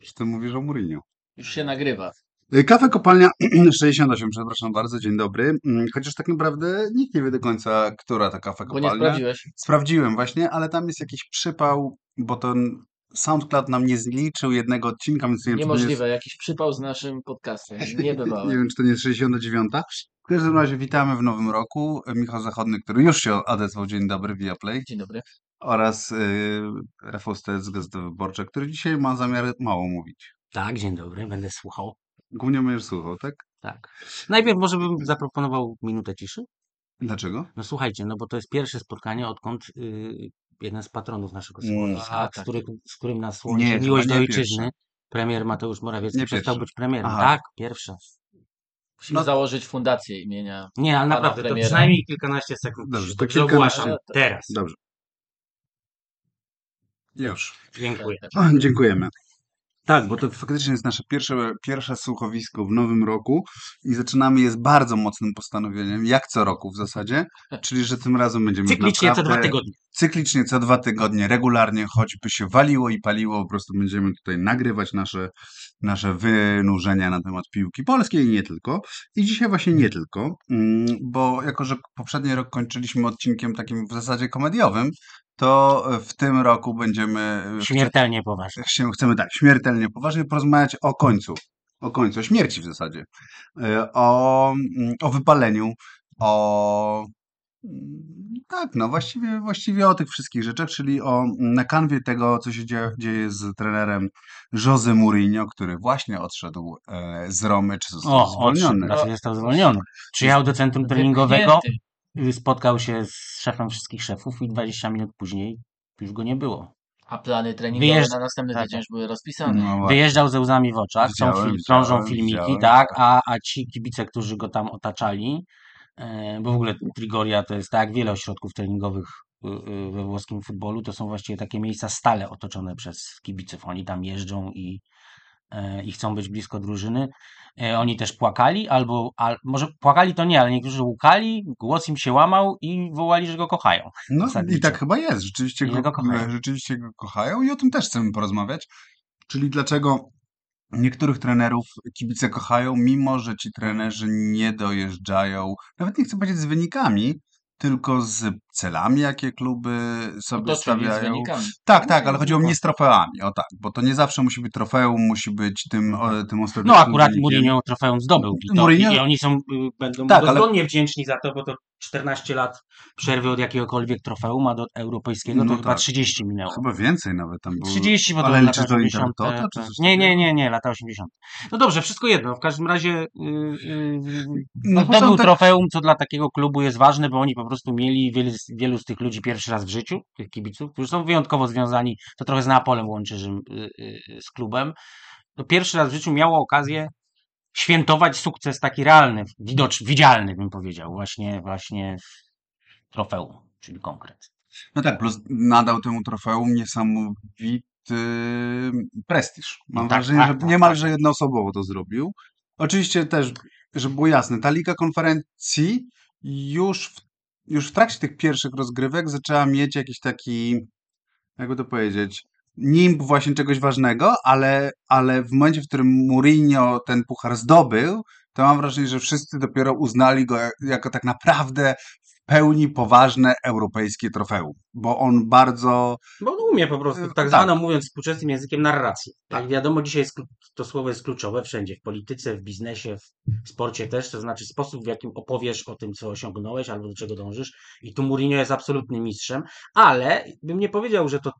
Czy ty mówisz o Mourinho? Już się nagrywa. Y, Kafe Kopalnia 68, przepraszam bardzo, dzień dobry. Mm, Chociaż tak naprawdę nikt nie wie do końca, która to kafe Bo nie kopalnia. sprawdziłeś. Sprawdziłem właśnie, ale tam jest jakiś przypał, bo ten SoundCloud nam nie zliczył jednego odcinka, więc nie wiem, czy to nie jest Niemożliwe, jakiś przypał z naszym podcastem. Nie Nie bywało. wiem, czy to nie jest 69. W każdym razie witamy w nowym roku. Michał Zachodny, który już się odezwał. Dzień dobry, Viaplay. Dzień dobry. Oraz yy, Rafał Stec z Gazety Wyborczej, który dzisiaj ma zamiar mało mówić. Tak, dzień dobry, będę słuchał. Głównie będziesz słuchał, tak? Tak. Najpierw może bym zaproponował minutę ciszy. Dlaczego? No słuchajcie, no bo to jest pierwsze spotkanie, odkąd y, jeden z patronów naszego Mm. słuchowiska, A, z, tak. których, z którym nas Nie, łączy chyba miłość do nie ojczyzny, pierwsze. premier Mateusz Morawiecki Nie przestał pierwsze. być premierem. Aha. Tak, pierwsze. Musimy No- założyć fundację imienia. Nie, ale naprawdę, to premiera. przynajmniej kilkanaście sekund. Dobrze, to kilkanaście- ogłaszam teraz. Dobrze. Już. Dziękuję. Dziękujemy. Tak, bo to faktycznie jest nasze pierwsze, pierwsze słuchowisko w nowym roku i zaczynamy je z bardzo mocnym postanowieniem, jak co roku w zasadzie, czyli że tym razem będziemy Cyklicznie co naprawdę, dwa tygodnie. cyklicznie co dwa tygodnie, regularnie, choćby się waliło i paliło, po prostu będziemy tutaj nagrywać nasze, nasze wynurzenia na temat piłki polskiej i nie tylko. I dzisiaj właśnie nie tylko, mm, bo jako, że poprzedni rok kończyliśmy odcinkiem takim w zasadzie komediowym, to w tym roku będziemy Śmiertelnie poważnie. się chcemy tak śmiertelnie poważnie porozmawiać o końcu. O końcu, o śmierci w zasadzie. E, O, mm, o wypaleniu, o. mm, Tak, no właściwie, właściwie o tych wszystkich rzeczach, czyli o na kanwie tego, co się dzieje, dzieje z trenerem Jose Mourinho, który właśnie odszedł e, z Romy, czy został O, odszedł, zwolniony. znaczy został zwolniony. Przyjechał do centrum treningowego, Wypchnięty. Spotkał się z szefem wszystkich szefów i 20 minut później już go nie było. A plany treningowe Wyjeżdż- na następny tak. tydzień już były rozpisane. No właśnie. Wyjeżdżał ze łzami w oczach, są fil- krążą filmiki, widziałem, tak, tak. a, a ci kibice, którzy go tam otaczali, e, bo w ogóle Trigoria to jest tak jak wiele ośrodków treningowych y, y, we włoskim futbolu, to są właściwie takie miejsca stale otoczone przez kibiców. Oni tam jeżdżą i, e, i chcą być blisko drużyny. E, Oni też płakali, albo al, może płakali to nie, ale niektórzy łukali, głos im się łamał i wołali, że go kochają. No i tak chyba jest. Rzeczywiście go, go kochają. rzeczywiście go kochają i o tym też chcemy porozmawiać. Czyli dlaczego niektórych trenerów kibice kochają, mimo że ci trenerzy nie dojeżdżają, nawet nie chcę powiedzieć z wynikami, tylko z celami, jakie kluby sobie No to z stawiają. Tak, tak, ale chodziło no. mnie z trofeami, o tak, bo to nie zawsze musi być trofeum, musi być tym, o, tym ostatecznym No akurat. Mourinho trofeum zdobył Mourinho- i oni są, y, będą Tak, tak, ale- wdzięczni za to, bo to 14 lat przerwy od jakiegokolwiek trofeum, a do europejskiego to No chyba tak. 30 minęło. Chyba więcej nawet tam było. 30, bo to Ale lata liczysz do 80. Intertota, czy tak. coś Nie, nie, nie, nie, lata 80. No dobrze, wszystko jedno. W każdym razie yy, yy, no, zdobył początek- trofeum, co dla takiego klubu jest ważne, bo oni po prostu mieli wielu, wielu z tych ludzi pierwszy raz w życiu, tych kibiców, którzy są wyjątkowo związani, to trochę z Neapolem łączy yy, yy, z klubem. To pierwszy raz w życiu miało okazję świętować sukces taki realny, widocz, widzialny bym powiedział, właśnie, właśnie w trofeum, czyli konkret. No tak, plus nadał temu trofeum niesamowity prestiż. Mam No tak, wrażenie, tak, że tak, niemalże jednoosobowo to zrobił. Oczywiście też, żeby było jasne, ta Liga Konferencji już w, już w trakcie tych pierwszych rozgrywek zaczęła mieć jakiś taki, jakby to powiedzieć, nimb właśnie czegoś ważnego, ale, ale w momencie, w którym Mourinho ten puchar zdobył, to mam wrażenie, że wszyscy dopiero uznali go jak- jako tak naprawdę w pełni poważne europejskie trofeum, bo on bardzo Bo on umie po prostu, Y, tak tak. zwaną mówiąc współczesnym językiem, narrację. Tak. Jak wiadomo, dzisiaj jest, to słowo jest kluczowe wszędzie, w polityce, w biznesie, w sporcie też, to znaczy sposób, w jakim opowiesz o tym, co osiągnąłeś albo do czego dążysz. I tu Mourinho jest absolutnym mistrzem, ale bym nie powiedział, że to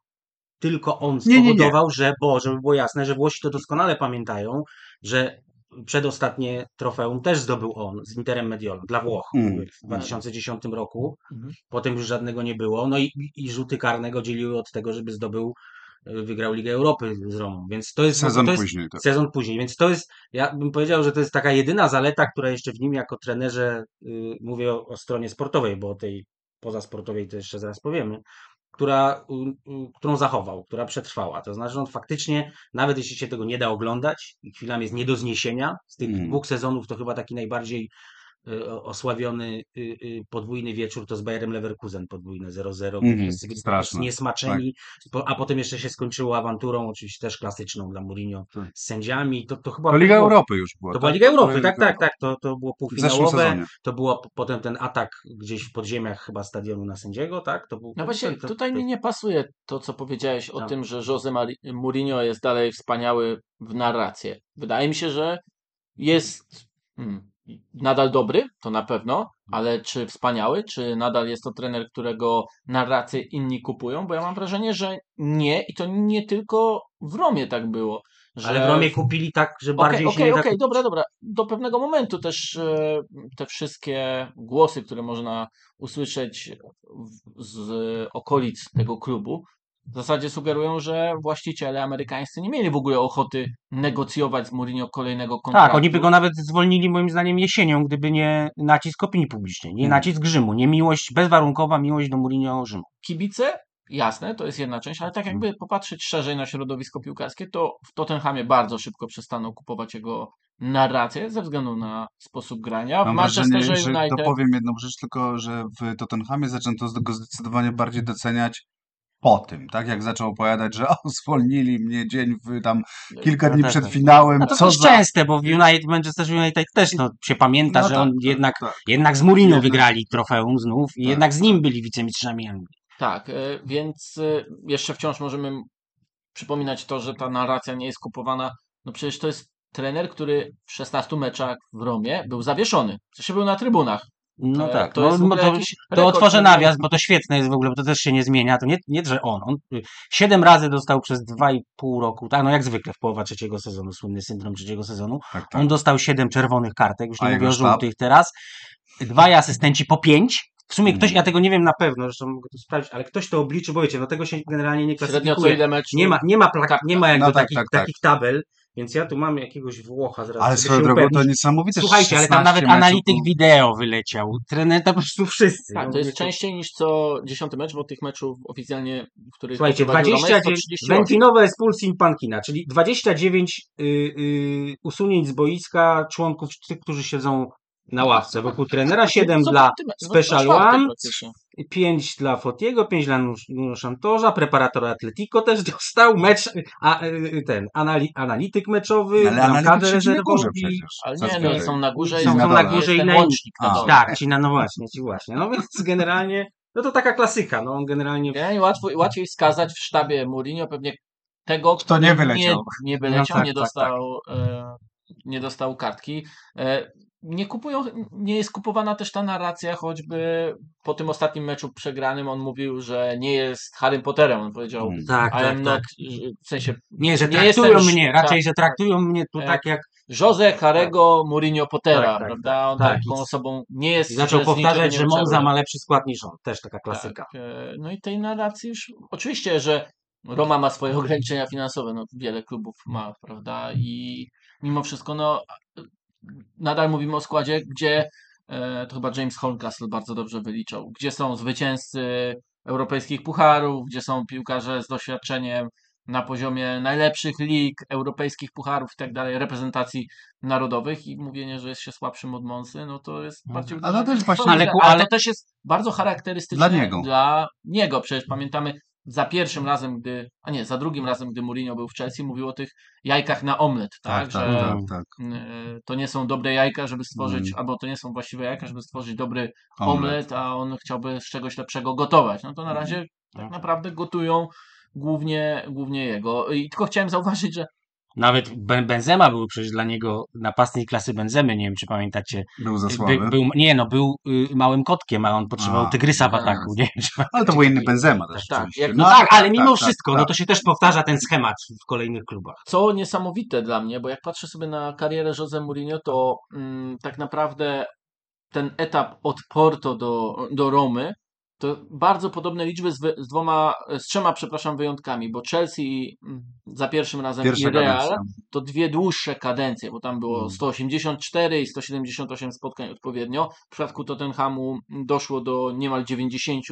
tylko on Nie, nie, nie. spowodował, że, bo żeby było jasne, że Włosi to doskonale pamiętają, że przedostatnie trofeum też zdobył on z Interem Mediolem dla Włoch Mm. w 2010 roku. Mhm. Potem już żadnego nie było. No i, i rzuty karne go dzieliły od tego, żeby zdobył, y, wygrał Ligę Europy z Romą. Więc to jest sezon to jest później. Tak. sezon później. Więc to jest, ja bym powiedział, że to jest taka jedyna zaleta, która jeszcze w nim jako trenerze, y, mówię o, o stronie sportowej, bo o tej pozasportowej to jeszcze zaraz powiemy, która, którą zachował, która przetrwała. To znaczy, on faktycznie, nawet jeśli się tego nie da oglądać, i chwilami jest nie do zniesienia, z tych Mm. dwóch sezonów to chyba taki najbardziej osławiony y, y, podwójny wieczór to z Bayerem Leverkusen podwójne 0-0, Mhm, gdzie wszyscy byli straszne, niesmaczeni, po- a potem jeszcze się skończyło awanturą, oczywiście też klasyczną dla Mourinho Tak. z sędziami. To, to chyba To Liga było- Europy już była. To była tak? Liga Europy, tak, tak, tak. To, to było półfinałowe. To było potem ten atak gdzieś w podziemiach chyba stadionu na sędziego, tak? To był, No właśnie, to, to, tutaj to, mi nie pasuje to, co powiedziałeś o Tak. tym, że Jose Mourinho jest dalej wspaniały w narrację. Wydaje mi się, że jest hmm, nadal dobry, to na pewno, ale czy wspaniały, czy nadal jest to trener, którego narrację inni kupują? Bo ja mam wrażenie, że nie i to nie tylko w Romie tak było. Że... Ale w Romie kupili tak, że bardziej się okej, nie okej, tak... dobra, dobra. Do pewnego momentu też e, te wszystkie głosy, które można usłyszeć z okolic tego klubu, w zasadzie sugerują, że właściciele amerykańscy nie mieli w ogóle ochoty negocjować z Mourinho kolejnego kontraktu. Tak, oni by go nawet zwolnili moim zdaniem jesienią, gdyby nie nacisk opinii publicznej, nie Mhm. nacisk Rzymu, nie miłość, bezwarunkowa miłość do Mourinho Rzymu. Kibice, jasne, to jest jedna część, ale tak jakby popatrzeć szerzej na środowisko piłkarskie, to w Tottenhamie bardzo szybko przestaną kupować jego narrację ze względu na sposób grania. W Mam Manchesterze wrażenie, że United... dopowiem jedną rzecz, tylko że w Tottenhamie zaczęto go zdecydowanie bardziej doceniać po tym, tak? Jak zaczął opowiadać, że o, zwolnili mnie dzień w tam kilka No dni tak, przed tak. finałem, No to co też za... częste, bo w United, Manchester United też no, się pamięta, No że tak, on tak, jednak, tak. jednak z Mourinho Jednak- wygrali trofeum znów i Tak, jednak z nim byli wicemistrzami Anglii. Tak, e, więc e, jeszcze wciąż możemy przypominać to, że ta narracja nie jest kupowana. No przecież to jest trener, który w 16 meczach w Romie był zawieszony. Przecież był na trybunach. No tak, to no, to, to otworzę nawias, bo to świetne jest w ogóle, bo to też się nie zmienia. To nie, nie że on, on siedem razy dostał przez dwa i pół roku, tak, no jak zwykle w połowa trzeciego sezonu, słynny syndrom trzeciego sezonu, Tak, tak. on dostał siedem czerwonych kartek, już A nie mówię jego o żółtych teraz, dwaj asystenci po pięć, w sumie ktoś, Mhm. ja tego nie wiem na pewno, zresztą mogę to sprawdzić, ale ktoś to obliczy, bo wiecie, no tego się generalnie nie Średnio co klasyfikuje. ile meczów. Nie ma, nie ma, plak- Tak, nie ma jakby No tak, takich, tak, tak. takich tabel, więc ja tu mam jakiegoś Włocha zaraz. Ale swoją drogą to niesamowite. Słuchajcie, ale tam 16 nawet meczów, analityk wideo wyleciał. Trener to po prostu wszyscy. Tak, No, to jest wiecie. częściej niż co dziesiąty mecz, bo tych meczów oficjalnie, w których Słuchajcie, prowadził Roma, jest 29 138. Ventinowe Expulsin Pankina, czyli 29 y, y, usunięć z boiska członków, tych, którzy siedzą na ławce wokół trenera, 7 Co dla no Special One, praktycznie. 5 dla Fotiego, 5 dla Nuno Santorza, preparator Atletico też dostał, mecz, a, y, ten, anali, analityk meczowy, Ale bramkarze analityk przecież. Ale nie, no są na górze Są- i są na górze i na łącznik na A, dole. Tak, ci na, no właśnie, ci właśnie. No więc generalnie, no to taka klasyka, no on generalnie Nie, łatwo, łatwiej wskazać w sztabie Mourinho pewnie tego, Kto nie wyleciał. Nie, nie wyleciał, No tak, nie, tak, dostał, E, nie dostał kartki. E, nie kupują, nie jest kupowana też ta narracja, choćby po tym ostatnim meczu przegranym on mówił, że nie jest Harrym Potterem. On powiedział, Mm. tak, tak, am tak. not, w sensie Nie, że nie traktują jestem- mnie, tak, raczej, że traktują mnie tu E, tak jak Jose Harego Mourinho Pottera, Tak, tak, prawda? On tak. taką osobą nie jest. I zaczął powtarzać, że Monza ma lepszy skład niż on. Też taka klasyka. Tak, e, no i tej narracji już, oczywiście, że Roma ma swoje ograniczenia finansowe, no wiele klubów ma, prawda, i mimo wszystko, no nadal mówimy o składzie, gdzie e, to chyba James Horncastle bardzo dobrze wyliczał, gdzie są zwycięzcy europejskich pucharów, gdzie są piłkarze z doświadczeniem na poziomie najlepszych lig, europejskich pucharów i tak dalej, reprezentacji narodowych i mówienie, że jest się słabszym od Monsy, no to jest Mhm. bardziej... Ale to też właśnie- ale ale- to też jest bardzo charakterystyczne Dla niego. Dla niego. Przecież pamiętamy za pierwszym razem, gdy, a nie, za drugim razem, gdy Mourinho był w Chelsea, mówił o tych jajkach na omlet, tak, Tak, tak, że tak, tak. y, to nie są dobre jajka, żeby stworzyć, Mm. albo to nie są właściwe jajka, żeby stworzyć dobry Omlet. omlet, a on chciałby z czegoś lepszego gotować. No to na razie tak Tak. naprawdę gotują głównie, głównie jego. I tylko chciałem zauważyć, że Nawet Ben- Benzema był przecież dla niego napastnik klasy Benzemy, nie wiem czy pamiętacie. Był za By, słaby. był, nie no, był y, małym kotkiem, a on potrzebował A, tygrysa w tak. ataku. Nie wiem, czy Ale to był inny Benzema też. Tak, oczywiście. jak- No, No, tak, ale mimo tak, wszystko, tak, no tak. to się też powtarza ten schemat w kolejnych klubach. co niesamowite dla mnie, bo jak patrzę sobie na karierę Jose Mourinho, to mm, tak naprawdę ten etap od Porto do, do Romy to bardzo podobne liczby z, wy, z dwoma, z trzema, przepraszam, wyjątkami, bo Chelsea mm, za pierwszym razem Pierwsza i Real kadencja. to dwie dłuższe kadencje, bo tam było Mm. 184 i 178 spotkań odpowiednio. W przypadku Tottenhamu doszło do niemal 90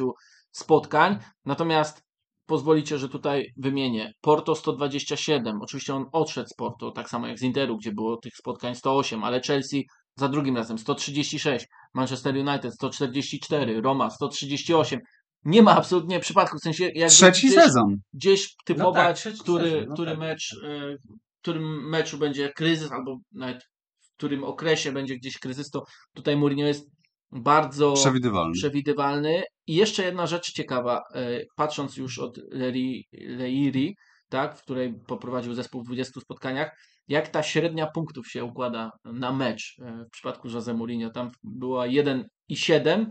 spotkań. Natomiast pozwolicie, że tutaj wymienię. Porto 127. Oczywiście on odszedł z Porto, tak samo jak z Interu, gdzie było tych spotkań 108, ale Chelsea za drugim razem 136, Manchester United 144, Roma 138. Nie ma absolutnie przypadku, w sensie jakby Trzeci gdzieś, sezon. gdzieś typować, tak, trzeci który, sezon, no który tak. mecz, e, w którym meczu będzie kryzys, albo nawet w którym okresie będzie gdzieś kryzys, to tutaj Mourinho jest bardzo Przewidywalny. przewidywalny. I jeszcze jedna rzecz ciekawa, e, patrząc już od Leri- Leiri, tak, w której poprowadził zespół w 20 spotkaniach, jak ta średnia punktów się układa na mecz e, w przypadku Jose Mourinho. Tam była 1,7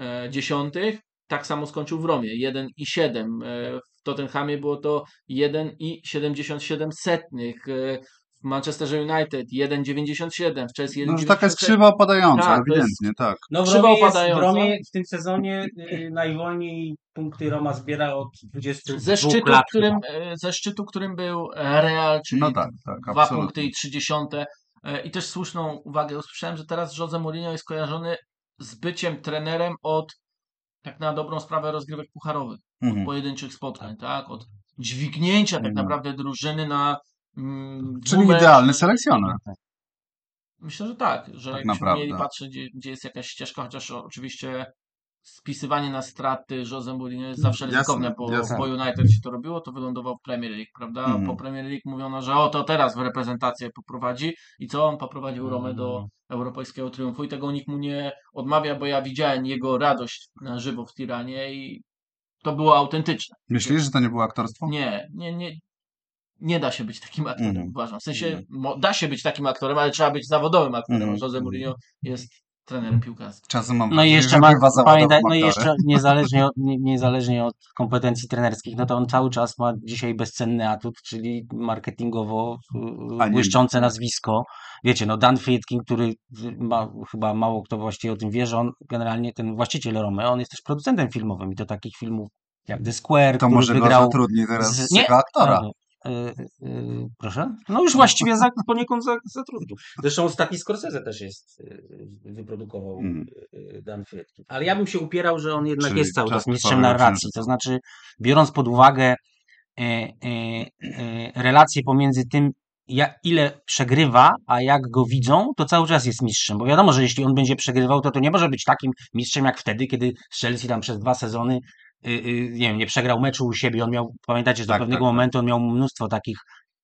e, dziesiątych, tak samo skończył w Romie, 1,7. E, w Tottenhamie było to 1,77 setnych. e, W Manchesterze United 1,97, w Chelsea 1,97. No, taka jest krzywa opadająca, Tak, to jest- ewidentnie, tak. No w Krzywo Romie, jest, w opadająca. Romie w tym sezonie y, najwolniej punkty Roma zbiera od 22 Ze szczytu, lat. którym, e, ze szczytu, którym był e, Real, czyli No tak, tak, dwa absolutnie. punkty i trzy dziesiąte. E, I też słuszną uwagę usłyszałem, że teraz Jose Mourinho jest kojarzony z byciem trenerem od tak na dobrą sprawę rozgrywek pucharowych, Mhm. pojedynczych spotkań, tak? Od dźwignięcia tak Mhm. naprawdę drużyny na mm, Czyli idealny selekcjoner. Myślę, że tak, że Tak jakbyśmy naprawdę. mieli patrzeć, gdzie, gdzie jest jakaś ścieżka, chociaż oczywiście spisywanie na straty Jose Mourinho jest zawsze Jasne, ryzykowne, bo, jasne. bo United się to robiło, to wylądował w Premier League, prawda? Mhm. Po Premier League mówiono, że o, to teraz w reprezentację poprowadzi i co? On poprowadził Romę do Mhm. europejskiego triumfu i tego nikt mu nie odmawia, bo ja widziałem jego radość na żywo w Tiranie i to było autentyczne. Myślisz, że to nie było aktorstwo? Nie, nie, nie. Nie da się być takim aktorem, Mhm. uważam. W sensie Mhm. mo, da się być takim aktorem, ale trzeba być zawodowym aktorem. Mhm. a Jose Mourinho jest trenerem piłkarskim. Czasem mam No i jeszcze ma, pamiętaj, no i jeszcze niezależnie od, nie, niezależnie od kompetencji trenerskich, no to on cały czas ma dzisiaj bezcenny atut, czyli marketingowo A błyszczące nazwisko. Wiecie, no Dan Friedkin, który ma, chyba mało kto właściwie o tym wie, że on generalnie ten właściciel Romy, on jest też producentem filmowym i to takich filmów jak The Square, To który może go wygrał zatrudni teraz z- nie, jako aktora. Proszę? No już właściwie za, poniekąd za, zatrudnił. Zresztą ostatni Scorsese też jest, y, wyprodukował y, Dan Friedkin. Ale ja bym się upierał, że on jednak Czyli jest cały czas mistrzem narracji. To znaczy, biorąc pod uwagę e, e, e, relacje pomiędzy tym, ja, ile przegrywa, a jak go widzą, to cały czas jest mistrzem. Bo wiadomo, że jeśli on będzie przegrywał, to to nie może być takim mistrzem jak wtedy, kiedy Chelsea tam przez dwa sezony nie wiem, nie przegrał meczu u siebie. On miał, pamiętacie, że do Tak, pewnego tak, tak. momentu on miał mnóstwo takich,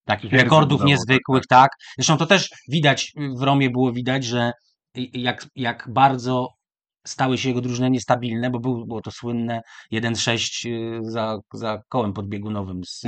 takich rekordów niezwykłych, tak, Zresztą to też widać, w Romie było widać, że y, jak, jak bardzo stały się jego drużyny niestabilne, bo był, było to słynne 1-6 y, za, za kołem podbiegunowym z, z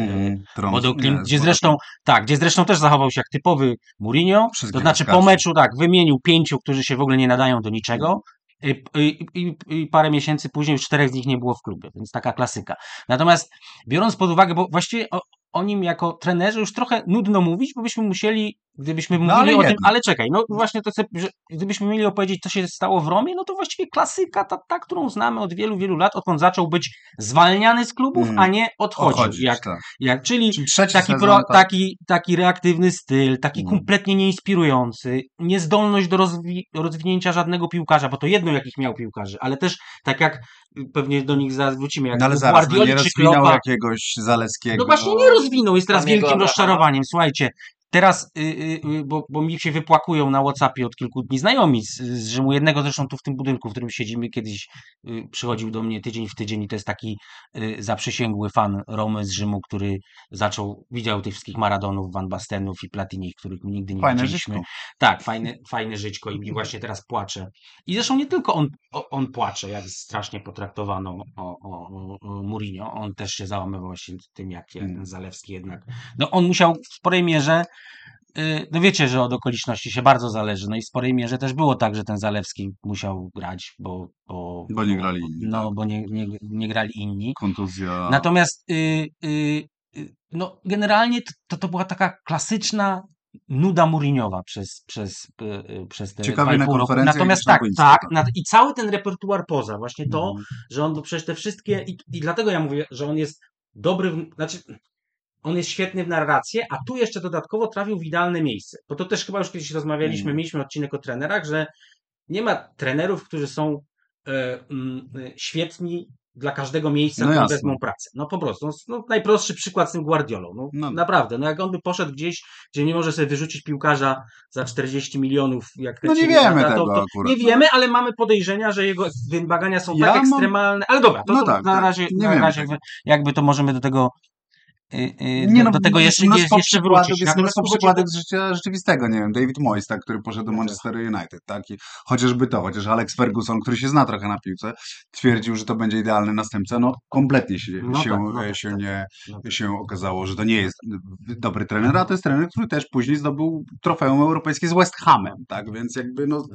gdzie zresztą, tak, gdzie zresztą też zachował się jak typowy Mourinho, to znaczy po meczu tak, wymienił pięciu, którzy się w ogóle nie nadają do niczego i, i, i, parę miesięcy później już czterech z nich nie było w klubie, więc taka klasyka. Natomiast biorąc pod uwagę, bo właściwie o, o nim jako trenerze już trochę nudno mówić, bo byśmy musieli, gdybyśmy No, mówili ale o tym, ale czekaj, no właśnie to, sobie, że gdybyśmy mieli opowiedzieć, co się stało w Romie, no to właściwie klasyka, ta, ta którą znamy od wielu, wielu lat, odkąd zaczął być zwalniany z klubów, Mm. a nie odchodził. Odchodzić, jak, tak. jak, czyli Czyli taki, sezon, pro, tak. taki, taki reaktywny styl, taki Mm. kompletnie nieinspirujący, niezdolność do rozwi- rozwinięcia żadnego piłkarza, bo to jedno jakich miał piłkarzy, ale też tak jak y, pewnie do nich zaraz wrócimy, jak No ale zaraz, no nie rozwinął Kloppa. jakiegoś Zaleskiego. No właśnie nie rozwinął, jest teraz wielkim rozczarowaniem. Słuchajcie, teraz, y, y, y, bo, bo mi się wypłakują na Whatsappie od kilku dni znajomi z, z Rzymu, jednego zresztą tu w tym budynku, w którym siedzimy, kiedyś y, przychodził do mnie tydzień w tydzień i to jest taki y, zaprzysięgły fan Romy z Rzymu, który zaczął, widział tych wszystkich Maradonów, Van Bastenów i Platini, których nigdy nie Fajne widzieliśmy. żyćko. Tak, fajne, fajne żyćko i właśnie teraz płacze. I zresztą nie tylko on, on płacze, jak strasznie potraktowano o, o, o- Mourinho, on też się załamywał się tym, jak, jak Mm. ten Zalewski jednak. No on musiał w sporej mierze, no wiecie, że od okoliczności się bardzo zależy, no i w sporej mierze też było tak, że ten Zalewski musiał grać, bo... Bo, Bo nie grali inni, No, tak. bo nie, nie, nie grali inni. Kontuzja. Natomiast y, y, y, no, generalnie to- to, była taka klasyczna nuda Mourinhowa przez, przez, y, y, przez te Ciekawie na konferencjach Natomiast tak, tak, tak. na, i cały ten repertuar poza, właśnie to, Mhm. że on, bo przecież te wszystkie, i, i dlatego ja mówię, że on jest dobry, znaczy on jest świetny w narrację, a tu jeszcze dodatkowo trafił w idealne miejsce. Bo to też chyba już kiedyś rozmawialiśmy, Mhm. mieliśmy odcinek o trenerach, że nie ma trenerów, którzy są e, mm, e, świetni dla każdego miejsca, No jasne. wezmą pracę. No po prostu. No, no, najprostszy przykład z tym Guardiolą. No, No. Naprawdę. No jak on by poszedł gdzieś, gdzie nie może sobie wyrzucić piłkarza za 40 milionów, jak No nie wiemy tego to, akurat. Nie wiemy, ale mamy podejrzenia, że jego wymagania są Ja tak mam- ekstremalne. Ale dobra, to, No to tak, na tak. razie, Nie na razie jakby to możemy do tego Nie do, no, do tego jeszcze, mnóstwo jest, jeszcze wrócić. Jest mnóstwo przykładów z życia rzeczywistego, nie wiem, David Moyes, tak, który poszedł do No tak. Manchesteru United, tak, i chociażby to, chociaż Alex Ferguson, który się zna trochę na piłce, twierdził, że to będzie idealny następca, no kompletnie się, No się, tak, no tak, się, tak. nie, No tak. się okazało, że to nie jest dobry trener, a to jest trener, który też później zdobył trofeum europejskie z West Hamem, tak, więc jakby no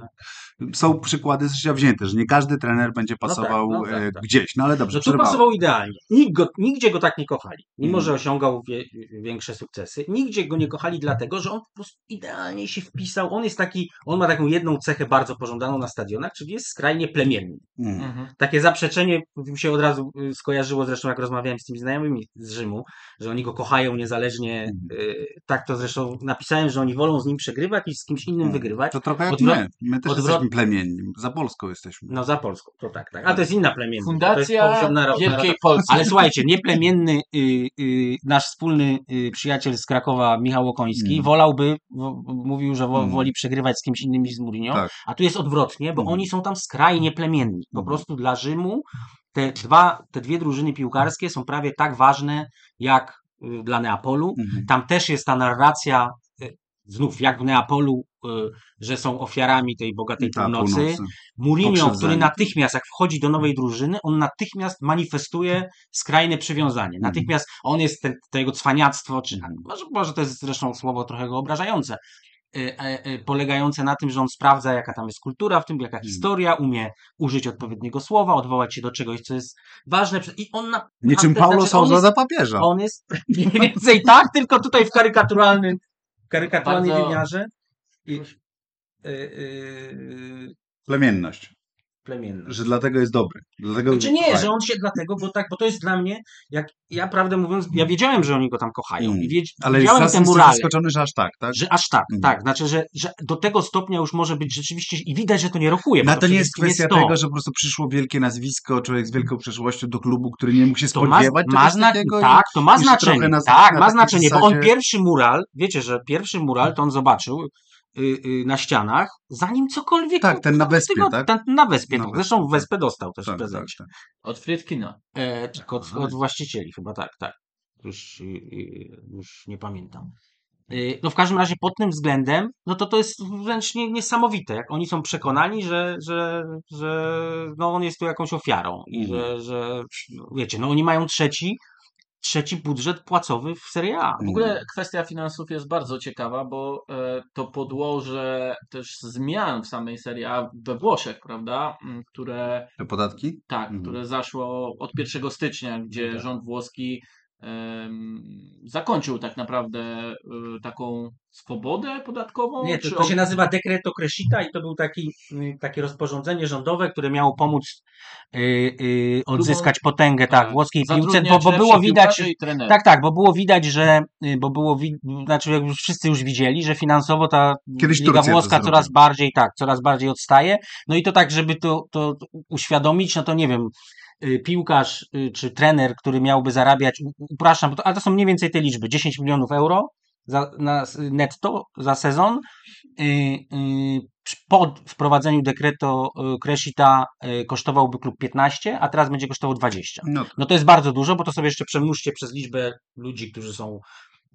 są przykłady z życia wzięte, że nie każdy trener będzie No pasował no e, gdzieś, no ale dobrze, Że tu pasował idealnie. Nikt go, nigdzie go tak nie kochali. Mimo, Mhm. że osiągał wie, większe sukcesy, nigdzie go nie kochali dlatego, że on po prostu idealnie się wpisał. On jest taki, on ma taką jedną cechę bardzo pożądaną na stadionach, czyli jest skrajnie plemienny. Mm. Mhm. Takie zaprzeczenie mi się od razu y, skojarzyło, zresztą jak rozmawiałem z tymi znajomymi z Rzymu, że oni go kochają niezależnie. Mhm. y, Tak to zresztą napisałem, że oni wolą z nim przegrywać niż z kimś innym Mm. wygrywać. To trochę jak Odwrot- my, my też odwrot- jesteśmy plemienni, za Polską jesteśmy. No za Polską, to tak, tak. A to jest inna plemienność. to Fundacja Wielkiej Polski. Ale słuchajcie, nieplemienny y, y, nasz wspólny y, przyjaciel z Krakowa, Michał Okoński, Mm. wolałby, w, mówił, że wo, Mm. woli przegrywać z kimś innym niż z Mourinho, Tak. a tu jest odwrotnie, bo Mm. oni są tam skrajnie plemienni. Po Mm. prostu dla Rzymu te, dwa, te dwie drużyny piłkarskie są prawie tak ważne jak y, dla Neapolu. Mhm. Tam też jest ta narracja, y, znów jak w Neapolu, że są ofiarami tej bogatej Ta, północy. Mourinho, Pokrzywdzenie. który natychmiast, jak wchodzi do nowej drużyny, on natychmiast manifestuje skrajne przywiązanie. Mhm. Natychmiast on jest ten, to jego cwaniactwo, czy może, może to jest zresztą słowo trochę go obrażające, y, e, e, polegające na tym, że on sprawdza, jaka tam jest kultura w tym, jaka Mhm. historia, umie użyć odpowiedniego słowa, odwołać się do czegoś, co jest ważne. I on na, Niczym znaczy, Paulo on Sousa za papieża. on jest mniej więcej tak, tylko tutaj w karykaturalnym, karykaturalnym wymiarze. I, y, y, Plemienność. plemienny. Że dlatego jest dobry. Dlatego Czy nie, że on się dlatego, bo tak, bo to jest dla mnie, jak ja prawdę mówiąc, ja wiedziałem, że oni go tam kochają Mm. i wiedz, Ale widziałem jest te murale, zaskoczony, że aż tak, tak? że aż tak, Mm. tak, znaczy, że, że do tego stopnia już może być rzeczywiście i widać, że to nie rokuje. No to nie jest kwestia to. tego, że po prostu przyszło wielkie nazwisko, człowiek z wielką przeszłością do klubu, który nie mógł się to ma, spodziewać ma zna- i- tak, to ma znaczenie, na- tak, na ma znaczenie, bo on zasadzie- pierwszy mural, wiecie, że pierwszy mural to on zobaczył na ścianach, zanim cokolwiek. Tak, ten na Wespie, tego- tak? Ten, na Wespie, Na tak. Wespie, Zresztą tak. Wespę dostał też w Tak, tak, prezencie. tak. Od Friedkina. E, tak, od, od właścicieli chyba, tak, tak. Już, y, y, już nie pamiętam. Y, No w każdym razie pod tym względem, no to to jest wręcz nie, niesamowite, jak oni są przekonani, że, że, że no on jest tu jakąś ofiarą i Mhm. że, że wiecie, no oni mają trzeci, trzeci budżet płacowy w Serie A. W ogóle kwestia finansów jest bardzo ciekawa, bo e, to podłoże też zmian w samej Serie A we Włoszech, prawda? M, Które Te podatki? tak, Mhm. które zaszło od 1 stycznia, gdzie Tak. rząd włoski zakończył tak naprawdę e, taką swobodę podatkową. Nie, to, czy to się nazywa Decreto Crescita i to był taki, takie rozporządzenie rządowe, które miało pomóc y, y, odzyskać potęgę tak, włoskiej piłce, bo, bo było widać. Tak, tak, bo było widać, że, y, bo było, wi- znaczy jak już wszyscy już widzieli, że finansowo ta Kiedyś Liga Turcja Włoska coraz bardziej, tak, coraz bardziej odstaje. No i to tak, żeby to, to uświadomić, no to nie wiem, piłkarz y, czy trener, który miałby zarabiać, u- upraszczam, bo to, ale to są mniej więcej te liczby, 10 milionów euro za, na, netto za sezon. Y, y, po wprowadzeniu dekreto y, Crescita y, kosztowałby klub 15, a teraz będzie kosztował 20. No to No to jest bardzo dużo, bo to sobie jeszcze przemnóżcie przez liczbę ludzi, którzy są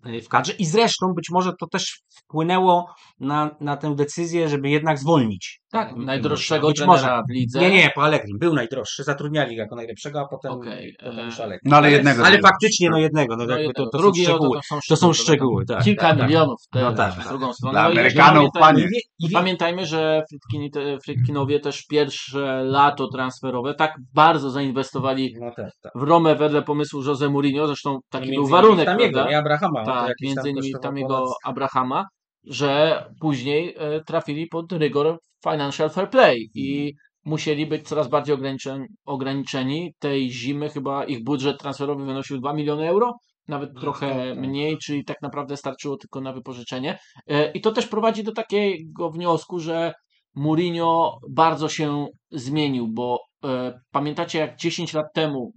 y, w kadrze. I zresztą być może to też wpłynęło na, na tę decyzję, żeby jednak zwolnić. Tak, najdroższego być trenera może. w lidze. Nie, nie, po Allegri. Był najdroższy, zatrudniali go jako najlepszego, a potem, Okej, potem e, już Allegri. No ale jednego. Ale faktycznie no jednego, no, No jakby to, jednego. to są Drugi, szczegóły. To, są To są szczegóły. szczegóły, tak. Kilka tak, tak. milionów No tak, w tak. drugą stronę. Dla No Amerykanów, panie. Pamiętajmy, że Fritkini, te- Fritkinowie też pierwsze lato transferowe tak bardzo zainwestowali No tak, tak. w Romę wedle pomysłu Jose Mourinho, zresztą taki Między był innymi warunek, tam jego, nie Abrahama. no Tak, między innymi tam jego Abrahama, że później e, trafili pod rygor financial fair play i musieli być coraz bardziej ograniczeni, ograniczeni. Tej zimy chyba ich budżet transferowy wynosił 2 miliony euro, nawet No, trochę tak, tak. mniej, czyli tak naprawdę starczyło tylko na wypożyczenie. E, I to też prowadzi do takiego wniosku, że Mourinho bardzo się zmienił, bo e, pamiętacie jak 10 lat temu,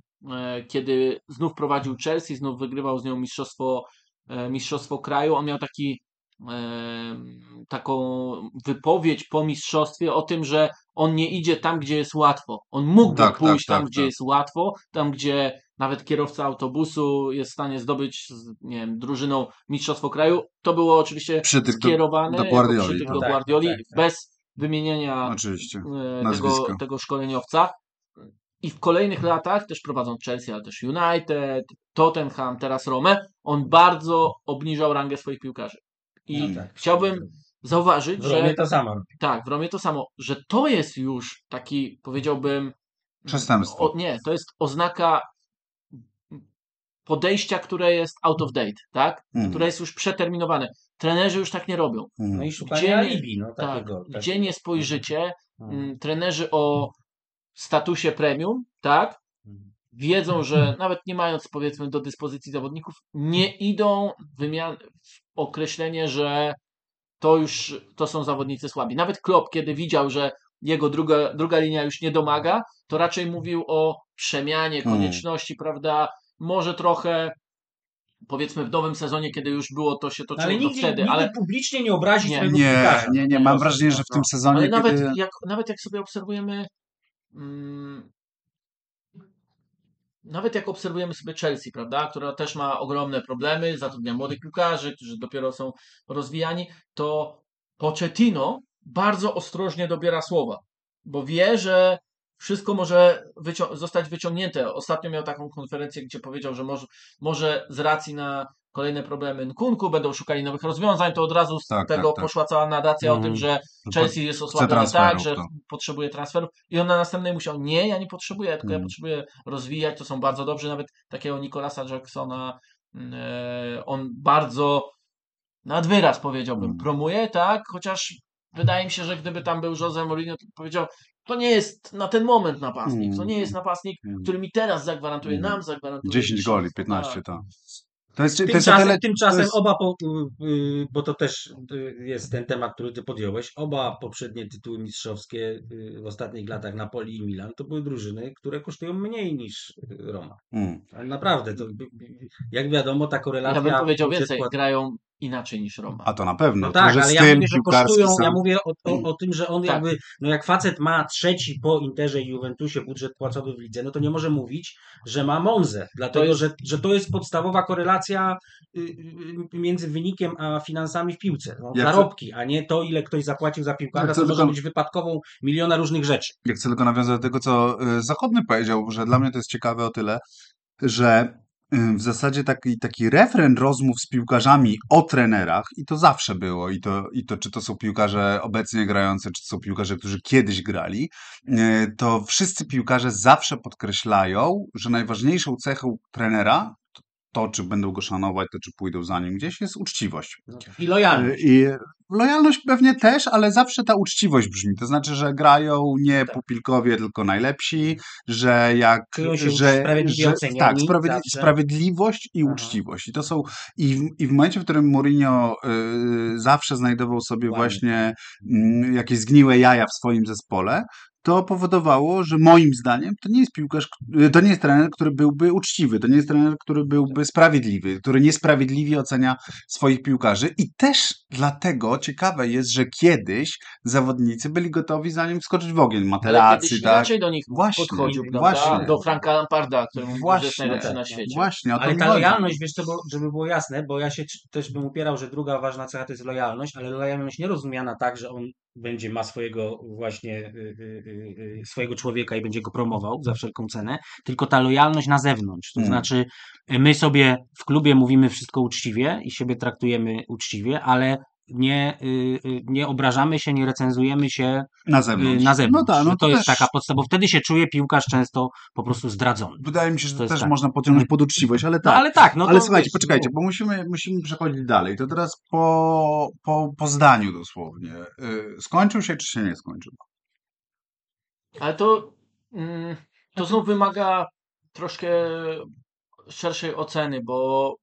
kiedy znów prowadził Chelsea, znów wygrywał z nią mistrzostwo, mistrzostwo kraju, on miał taki taką wypowiedź po mistrzostwie o tym, że on nie idzie tam, gdzie jest łatwo. On mógłby Tak, tak, pójść tam, tak, gdzie tak. jest łatwo, tam, gdzie nawet kierowca autobusu jest w stanie zdobyć z nie wiem, drużyną mistrzostwo kraju. To było oczywiście Przytyk do, skierowane do jako Guardioli. przytyk No do tak, Guardioli, tak, tak. bez wymienienia e, tego, tego szkoleniowca. I w kolejnych latach, też prowadząc Chelsea, ale też United, Tottenham, teraz Rome, on bardzo obniżał rangę swoich piłkarzy. I No tak. chciałbym zauważyć, W Romie że to samo. tak, w Romie to samo, że to jest już taki, powiedziałbym, Przestępstwo. o, nie, to jest oznaka podejścia, które jest out of date, tak? Mhm. Które jest już przeterminowane. Trenerzy już tak nie robią. Mhm. No i szukanie Gdzie nie- alibi, no Tak, takiego. tak. gdzie nie spojrzycie, Mhm. mm, trenerzy o statusie premium, tak? Wiedzą, że nawet nie mając powiedzmy do dyspozycji zawodników, nie idą w wymian w określenie, że to już to są zawodnicy słabi. Nawet Klopp, kiedy widział, że jego druga, druga linia już nie domaga, to raczej mówił o przemianie, Hmm. konieczności, prawda? Może trochę powiedzmy w nowym sezonie, kiedy już było to się toczyło Ale to nigdy, wtedy, nigdy ale publicznie nie obrazi Nie. swojego Nie, nie, nie. Mam wrażenie, że w tym no. sezonie, Ale nawet kiedy... jak, nawet jak sobie obserwujemy, mm, nawet jak obserwujemy sobie Chelsea, prawda, która też ma ogromne problemy, zatrudnia młodych piłkarzy, którzy dopiero są rozwijani, to Pochettino bardzo ostrożnie dobiera słowa, bo wie, że wszystko może wycią- zostać wyciągnięte. Ostatnio miał taką konferencję, gdzie powiedział, że może, może z racji na kolejne problemy Nkunku będą szukali nowych rozwiązań, to od razu z Tak, tego tak, tak. poszła cała narracja o Mhm. tym, że Chelsea jest osłabiony tak, że to. potrzebuje transferów i on na następnej musiał, nie, ja nie potrzebuję, tylko ja Mm. potrzebuję rozwijać, to są bardzo dobrzy, nawet takiego Nicolasa Jacksona mm, e, on bardzo nad wyraz powiedziałbym, Mm. promuje, tak, chociaż wydaje mi się, że gdyby tam był Jose Mourinho, to powiedział, to nie jest na ten moment napastnik, to nie jest napastnik, Mm. który mi teraz zagwarantuje, Mm. nam zagwarantuje 10 goli, mistrzostwo, 15, tak. To jest, to jest Tymczasem, tyle... tymczasem to jest- oba, po, y, y, bo to też y, jest ten temat, który ty podjąłeś, oba poprzednie tytuły mistrzowskie w ostatnich latach Napoli i Milan to były drużyny, które kosztują mniej niż Roma. Mm. Ale naprawdę, to, jak wiadomo, ta korelacja... Ja bym powiedział więcej, grają inaczej niż Roma. A to na pewno. No tak, że ale z ja tym mówię, że kosztują, sam- ja mówię o, o, o tym, że on Tak. jakby, no jak facet ma trzeci po Interze i Juventusie budżet płacowy w lidze, no to nie może mówić, że ma Monzę, dlatego, jest- że, że to jest podstawowa korelacja y, y, między wynikiem a finansami w piłce. No, Ja chcę- zarobki, a nie to, ile ktoś zapłacił za piłkarza, Ja chcę to może tylko- być wypadkową miliona różnych rzeczy. Ja chcę tylko nawiązać do tego, co y, Zachodny powiedział, że dla mnie to jest ciekawe o tyle, że w zasadzie taki, taki refren rozmów z piłkarzami o trenerach, i to zawsze było, i to, i to czy to są piłkarze obecnie grający, czy to są piłkarze, którzy kiedyś grali, y, to wszyscy piłkarze zawsze podkreślają, że najważniejszą cechą trenera, to, to czy będą go szanować, to czy pójdą za nim gdzieś, jest uczciwość. I lojalność. I lojalność pewnie też, ale zawsze ta uczciwość brzmi. To znaczy, że grają nie Tak. pupilkowie, tylko najlepsi, że jak. Się że, że, Tak, sprawiedli, sprawiedliwość i Aha. uczciwość. I to są. I w, i w momencie, w którym Mourinho y, zawsze znajdował sobie właśnie y, jakieś zgniłe jaja w swoim zespole. To powodowało, że moim zdaniem to nie jest piłkarz, y, to nie jest trener, który byłby uczciwy, to nie jest trener, który byłby sprawiedliwy, który niesprawiedliwie ocenia swoich piłkarzy. I też dlatego ciekawe jest, że kiedyś zawodnicy byli gotowi zanim wskoczyć w ogień. Ale Materacy, tak? inaczej do nich Właśnie, podchodził, prawda? właśnie. Do Franka Lamparda, który że jest Właśnie, najlepszy na świecie. Właśnie, Ale ta lojalność, wiesz żeby było jasne, bo ja się też bym upierał, że druga ważna cecha to jest lojalność, ale lojalność nie rozumiana tak, że on będzie ma swojego właśnie y, y, y, swojego człowieka i będzie go promował za wszelką cenę, tylko ta lojalność na zewnątrz. To Mm. znaczy my sobie w klubie mówimy wszystko uczciwie i siebie traktujemy uczciwie, ale nie, y, y, nie obrażamy się, nie recenzujemy się Na y, zewnątrz. na zewnątrz. No tak, no to, to, jest też, taka podstawa, bo wtedy się czuje piłkarz często po prostu zdradzony. Wydaje mi się, że To to też tak. można pociągnąć pod uczciwość, ale No tak. ale tak, no ale to słuchajcie, wiesz, poczekajcie, no, bo musimy, musimy przechodzić dalej. To teraz po, po, po zdaniu dosłownie. Skończył się, czy się nie skończył? Ale to, mm, to znów wymaga troszkę szerszej oceny, bo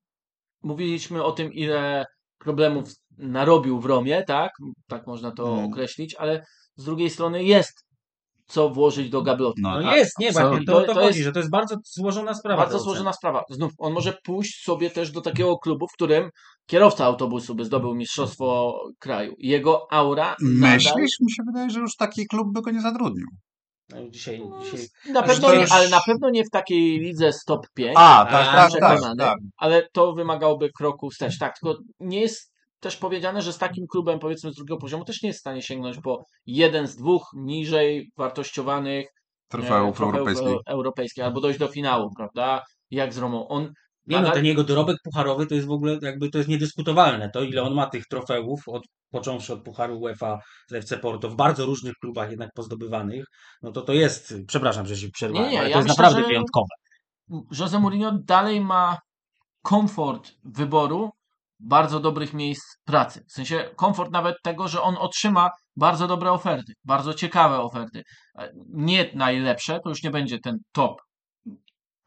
mówiliśmy o tym, ile problemów narobił w Romie, tak? Tak można to Mm. określić, ale z drugiej strony jest co włożyć do gablotu. No, No tak. jest, nie, właśnie, to, To- to, to chodzi, jest że to jest bardzo złożona sprawa. Bardzo złożona sprawa. Znów, on może pójść sobie też do takiego klubu, w którym kierowca autobusu by zdobył mistrzostwo kraju. Jego aura nadal, Myślisz? Mi się wydaje, że już taki klub by go nie zatrudnił. No, dzisiaj, dzisiaj... na pewno to nie, już- ale na pewno nie w takiej lidze stop 5. A, tak, tak, tak, tak. ale to wymagałoby kroku wstecz. Tak, tylko nie jest też powiedziane, że z takim klubem powiedzmy z drugiego poziomu też nie jest w stanie sięgnąć po jeden z dwóch niżej wartościowanych Trofeów e, europejskich. europejskich albo dojść do finału, prawda? Jak z Romą. On Nie no, ten jego dorobek pucharowy to jest w ogóle jakby to jest niedyskutowalne. To ile on ma tych trofeów, od, począwszy od Pucharu UEFA z FC Porto w bardzo różnych klubach jednak pozdobywanych, no to to jest, przepraszam, że się przerwałem, ale ja to jest myślę, naprawdę wyjątkowe. Jose Mourinho dalej ma komfort wyboru bardzo dobrych miejsc pracy. W sensie komfort nawet tego, że on otrzyma bardzo dobre oferty, bardzo ciekawe oferty. E, Nie najlepsze, to już nie będzie ten top.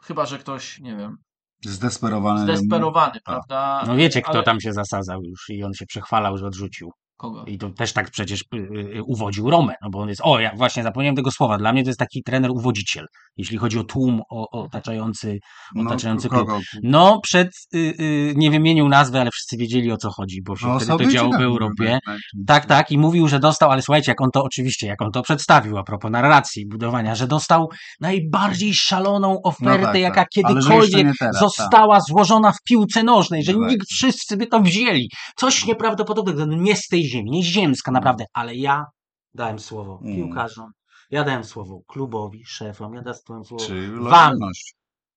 Chyba, że ktoś, nie wiem, Zdesperowany. zdesperowany, tak. prawda? No wiecie, kto Ale- tam się zasadzał już i on się przechwalał, że odrzucił. Kogo? I to też tak przecież y, y, uwodził Romę, no bo on jest, o ja właśnie zapomniałem tego słowa, dla mnie to jest taki trener uwodziciel, jeśli chodzi o tłum o, o otaczający, No, otaczający klub. kogo? No przed, y, y, nie wymienił nazwy, ale wszyscy wiedzieli o co chodzi, bo się No, wtedy to działo w tak Europie. mówił, tak. Tak, tak, i mówił, że dostał, ale słuchajcie, jak on to oczywiście, jak on to przedstawił a propos narracji budowania, że dostał najbardziej szaloną ofertę, No tak, jaka tak. Kiedykolwiek teraz, została złożona w piłce nożnej, że Dokładnie. nikt wszyscy by to wzięli. Coś nieprawdopodobnego, no nie z tej ziemi, nie ziemska naprawdę, ale ja dałem słowo Mm. piłkarzom, ja dałem słowo klubowi, szefom, ja dałem słowo Czy wam.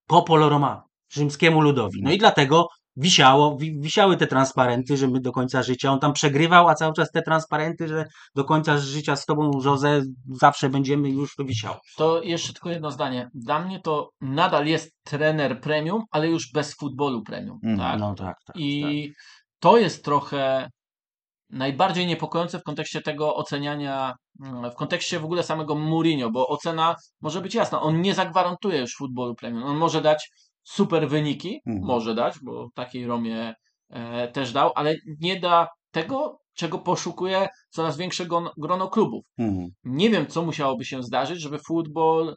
Popolo Romano, rzymskiemu ludowi. No i dlatego wisiało, wi, wisiały te transparenty, że my do końca życia, on tam przegrywał, a cały czas te transparenty, że do końca życia z tobą, Jose, zawsze będziemy, już to wisiało. To jeszcze tylko jedno zdanie. Dla mnie to nadal jest trener premium, ale już bez futbolu premium. Mhm. Tak? No tak, tak. tak. I to jest trochę najbardziej niepokojące w kontekście tego oceniania, mm, w kontekście w ogóle samego Mourinho, bo ocena może być jasna. On nie zagwarantuje już futbolu premium. On może dać super wyniki, Mhm. może dać, bo takiej Romie e, też dał, ale nie da tego, czego poszukuje coraz większe grono klubów. Mhm. Nie wiem, co musiałoby się zdarzyć, żeby futbol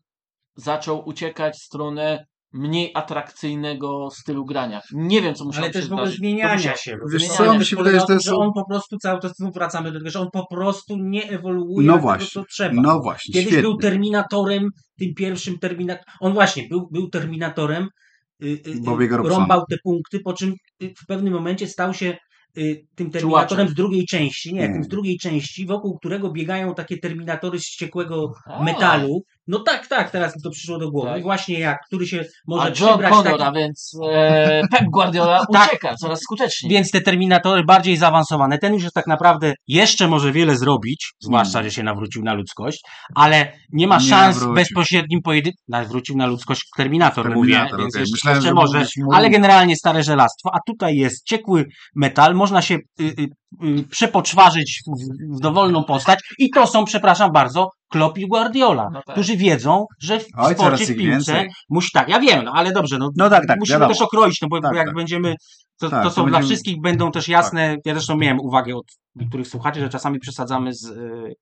zaczął uciekać w stronę mniej atrakcyjnego stylu grania. Nie wiem, co musiałoby Ale też w ogóle zmieniania musiało- się. Wiesz co, mi się wydaje, że to jest... że on po prostu cały czas znów wracamy do tego, że on po prostu nie ewoluuje No właśnie, tego, co trzeba. No właśnie, Kiedyś świetnie. był terminatorem, tym pierwszym terminatorem. On właśnie był, był terminatorem, y, y, y, Robsona. rąbał te punkty, po czym y, w pewnym momencie stał się tym terminatorem z drugiej części, nie, tym z drugiej części, wokół którego biegają takie terminatory z wściekłego A. metalu. No tak, tak, teraz mi to przyszło do głowy. Tak. Właśnie jak, który się A może John przybrać Connor, taki... a więc e, Pep Guardiola Tak. ucieka coraz skuteczniej. Więc te terminatory bardziej zaawansowane, ten już jest tak naprawdę jeszcze może wiele zrobić, zwłaszcza, Mm. że się nawrócił na ludzkość, ale nie ma Nie szans nawrócił. bezpośrednim pojedynku. Nawrócił na ludzkość Terminator, Terminator, mówię, więc jeszcze, Myślałem, jeszcze że może, ale generalnie stare żelastwo, a tutaj jest ciekły metal, można się y, y, y, przepoczwarzyć w, w dowolną postać i to są, przepraszam bardzo, Klopp i Guardiola, No tak. którzy wiedzą, że w Oj, sporcie, w piłce musi tak, ja wiem, no ale dobrze, no, No tak, tak, musimy wiadomo. też okroić, no bo Tak, jak tak. będziemy, to, Tak, to to są dla będziemy- wszystkich będą też jasne, ja zresztą miałem uwagę od niektórych słuchaczy, że czasami przesadzamy z, y,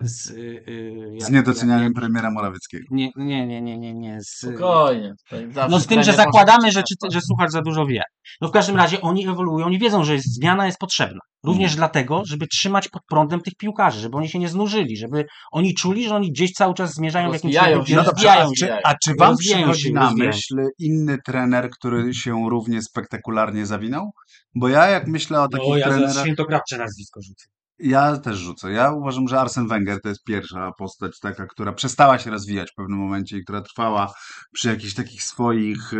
z, y, y, Z jak- niedocenianiem jak- premiera Morawieckiego. Nie, nie, nie, nie, nie, nie. Z, Spokojnie. tutaj zawsze no z tym, że zakładamy, że, czy, że słuchacz za dużo wie. No w każdym razie oni ewoluują, oni wiedzą, że jest, zmiana jest potrzebna. Również Mm. dlatego, żeby trzymać pod prądem tych piłkarzy, żeby oni się nie znużyli, żeby oni czuli, że oni gdzieś cały czas zmierzają w jakimś kierunku, No dobrze, a czy, a czy wam przychodzi się, na myśl inny trener, który się równie spektakularnie zawinął? Bo ja jak myślę o takich No ja trenerach... za świętokradcze nazwisko rzucę. Ja też rzucę. Ja uważam, że Arsen Wenger to jest pierwsza postać taka, która przestała się rozwijać w pewnym momencie i która trwała przy jakichś takich swoich...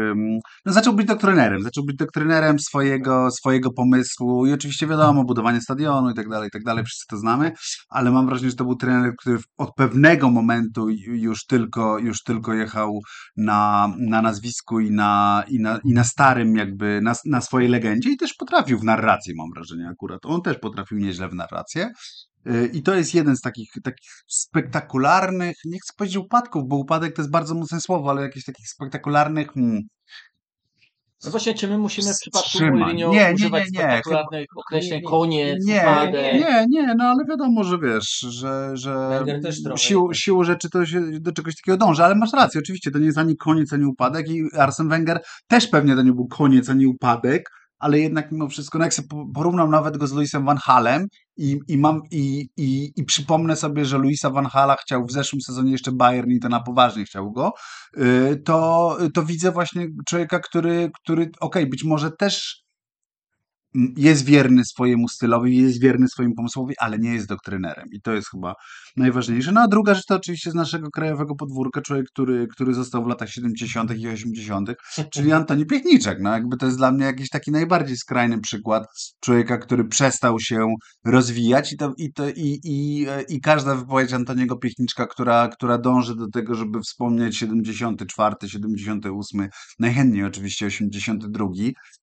No zaczął być doktrynerem, zaczął być doktrynerem swojego, swojego pomysłu i oczywiście wiadomo, budowanie stadionu i tak dalej, i tak dalej, wszyscy to znamy, ale mam wrażenie, że to był trener, który od pewnego momentu ju- już tylko, już tylko jechał na, na nazwisku i na, i, na, i na starym jakby, na, na swojej legendzie i też potrafił w narracji, mam wrażenie akurat. On też potrafił nieźle w narrację. Y, I to jest jeden z takich, takich spektakularnych, nie chcę powiedzieć upadków, bo upadek to jest bardzo mocne słowo, ale jakichś takich spektakularnych, hmm, No właśnie, czy my musimy w przypadku. Mourinho Nie, nie, używać nie, nie. spektakularnych określeń Nie, nie. koniec, Nie, upadek? nie, nie, no ale wiadomo, że wiesz, że, że trochę siłą, rzeczy to się do czegoś takiego dąży, ale masz rację, oczywiście, to nie jest ani koniec, ani upadek i Arsene Wenger też pewnie to nie był koniec, ani upadek, ale jednak mimo wszystko, no jak sobie po- porównam nawet go z Luisem Van Halem i, i mam i, i, i przypomnę sobie, że Luisa Van Hala chciał w zeszłym sezonie jeszcze Bayern i to na poważnie chciał go, y, to, to widzę właśnie człowieka, który, który okej, być może też jest wierny swojemu stylowi, jest wierny swoim pomysłowi, ale nie jest doktrynerem. I to jest chyba najważniejsze. No a druga rzecz to oczywiście z naszego krajowego podwórka człowiek, który, który został w latach 70. i 80., czyli Antoni Piechniczek. No jakby to jest dla mnie jakiś taki najbardziej skrajny przykład człowieka, który przestał się rozwijać i, to, i, to, i, i, i każda wypowiedź Antoniego Piechniczka, która, która dąży do tego, żeby wspomnieć 74, 78, najchętniej oczywiście 82,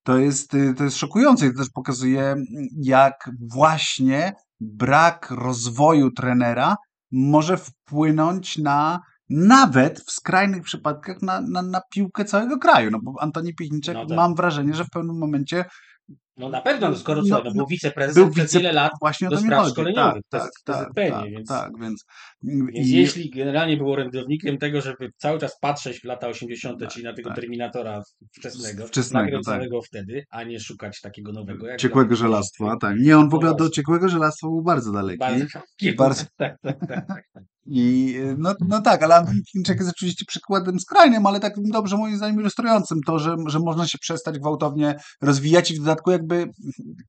to jest, to jest szokujące i to też pokazuje, jak właśnie brak rozwoju trenera może wpłynąć na nawet w skrajnych przypadkach na, na, na piłkę całego kraju. No bo Antoni Piechniczek, No tak. mam wrażenie, że w pewnym momencie No na pewno, no skoro No, co, no, no, był wiceprezesem był przez wice- wiele lat, właśnie do spraw szkoleniowych, Tak, tak, tak, tak, więc- tak, więc, Więc i- jeśli generalnie był orędownikiem tego, żeby cały czas patrzeć w lata 80., Tak, czyli na tego tak. Terminatora wczesnego, Wczesnego, nakręconego wtedy, a nie szukać takiego nowego. jak ciekłego dla- żelastwa, tak. Nie, on w No ogóle do ciekłego żelastwa był bardzo daleki. Bardzo, Bardzo- tak, tak, tak, tak. I no, no tak, ale Chińczyk jest oczywiście przykładem skrajnym, ale takim dobrze moim zdaniem ilustrującym to, że, że można się przestać gwałtownie rozwijać i w dodatku jakby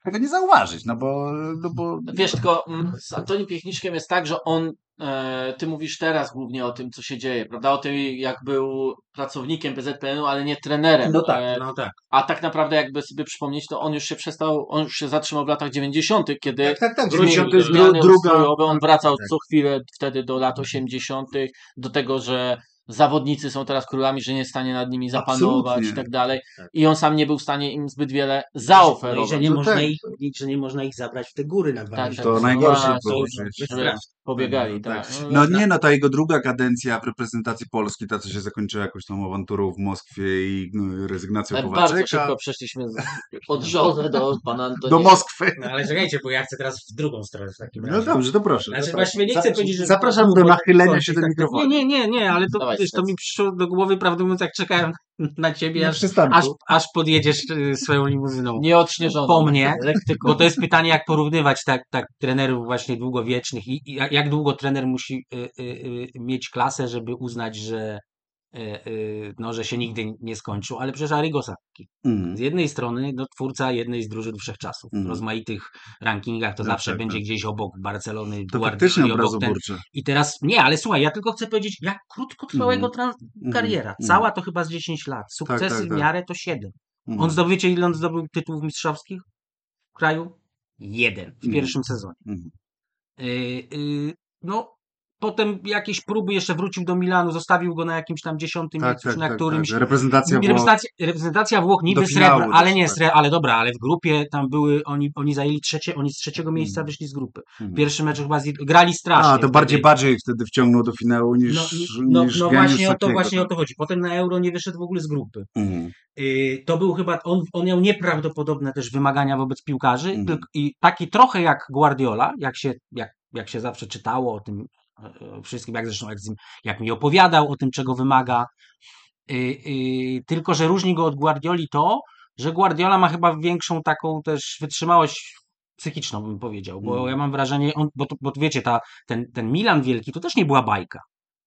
tego nie zauważyć, no bo, no bo Wiesz, tylko mm, z Antonim Piechniczkiem jest tak, że on, e, ty mówisz teraz głównie o tym, co się dzieje, prawda? O tym, jak był pracownikiem PZPN-u, ale nie trenerem. No tak, E, no tak. a tak naprawdę, jakby sobie przypomnieć, to on już się przestał, on już się zatrzymał w latach 90., kiedy tak, tak, tak, Wrócił 90 do jest zmiany dru, druga, ustrojowe, on wracał tak. co chwilę wtedy do lat 80., do tego, że zawodnicy są teraz królami, że nie jest w stanie nad nimi zapanować Absolutnie. i tak dalej. Tak. I on sam nie był w stanie im zbyt wiele No i zaoferować. że nie, No można tak. ich, że nie można ich zabrać w te góry na dwa Tak, miesiące. to tak. najgorsze No, było pobiegali, Tak. tak. No nie, no ta jego druga kadencja w reprezentacji Polski, ta co się zakończyła jakoś tą awanturą w Moskwie i no, rezygnacją Ale bardzo Kowalczyka szybko przeszliśmy z, od żony do pana Antoniego. do Moskwy. No ale czekajcie, bo ja chcę teraz w drugą stronę w takim No razie. dobrze, to proszę. Znaczy zapraszam. właściwie nie chcę powiedzieć, że... Zapraszam do nachylenia się do tak, mikrofonu. Nie, nie, nie, nie, ale to, To mi przyszło do głowy, prawdę mówiąc, jak czekałem na ciebie, aż, aż, aż podjedziesz y, swoją limuzyną. Nieodśnieżony. Po mnie. Bo to jest pytanie, jak porównywać tak, tak trenerów właśnie długowiecznych i, i jak długo trener musi y, y, y, mieć klasę, żeby uznać, że, no, że się nigdy nie skończył. Ale przecież Arrigo Sacchi. Mhm. Z jednej strony no, twórca jednej z drużyn wszechczasów. W Mhm. rozmaitych rankingach to Tak, zawsze tak, będzie tak. gdzieś obok Barcelony, To faktycznie obok ten. I teraz, nie, ale słuchaj, ja tylko chcę powiedzieć, jak krótko trwała jego tran- Mhm. kariera. Mhm. Cała to chyba z 10 lat. Sukcesy tak, w tak. miarę to 7. Mhm. On zdobycie, ile on zdobył tytułów mistrzowskich w kraju? Jeden w pierwszym sezonie. Yy, yy, no, potem jakieś próby jeszcze wrócił do Milanu, zostawił go na jakimś tam dziesiątym Tak, miejscu, tak, czy na tak, którymś. tak. Reprezentacja Włoch. Reprezentacja, reprezentacja Włoch niby srebro, ale nie tak. srebro, ale dobra, ale w grupie tam były, oni, oni zajęli trzecie, oni z trzeciego miejsca Mhm. wyszli z grupy. Mhm. Pierwszy mecz chyba z, grali strasznie. A, to bardziej wtedy. bardziej wtedy wciągnął do finału niż, No, niż no, no właśnie, o to, właśnie o tak. to chodzi. Potem na Euro nie wyszedł w ogóle z grupy. Mhm. Yy, to był chyba, on, on miał nieprawdopodobne też wymagania wobec piłkarzy tylko, i taki trochę jak Guardiola, jak się, jak, jak się zawsze czytało o tym wszystkim, jak zresztą jak, jak mi opowiadał o tym, czego wymaga. Yy, yy, tylko, że różni go od Guardioli to, że Guardiola ma chyba większą taką też wytrzymałość psychiczną, bym powiedział, bo Mhm. ja mam wrażenie, on, bo, to- bo wiecie, ta, ten, ten Milan wielki to też nie była bajka.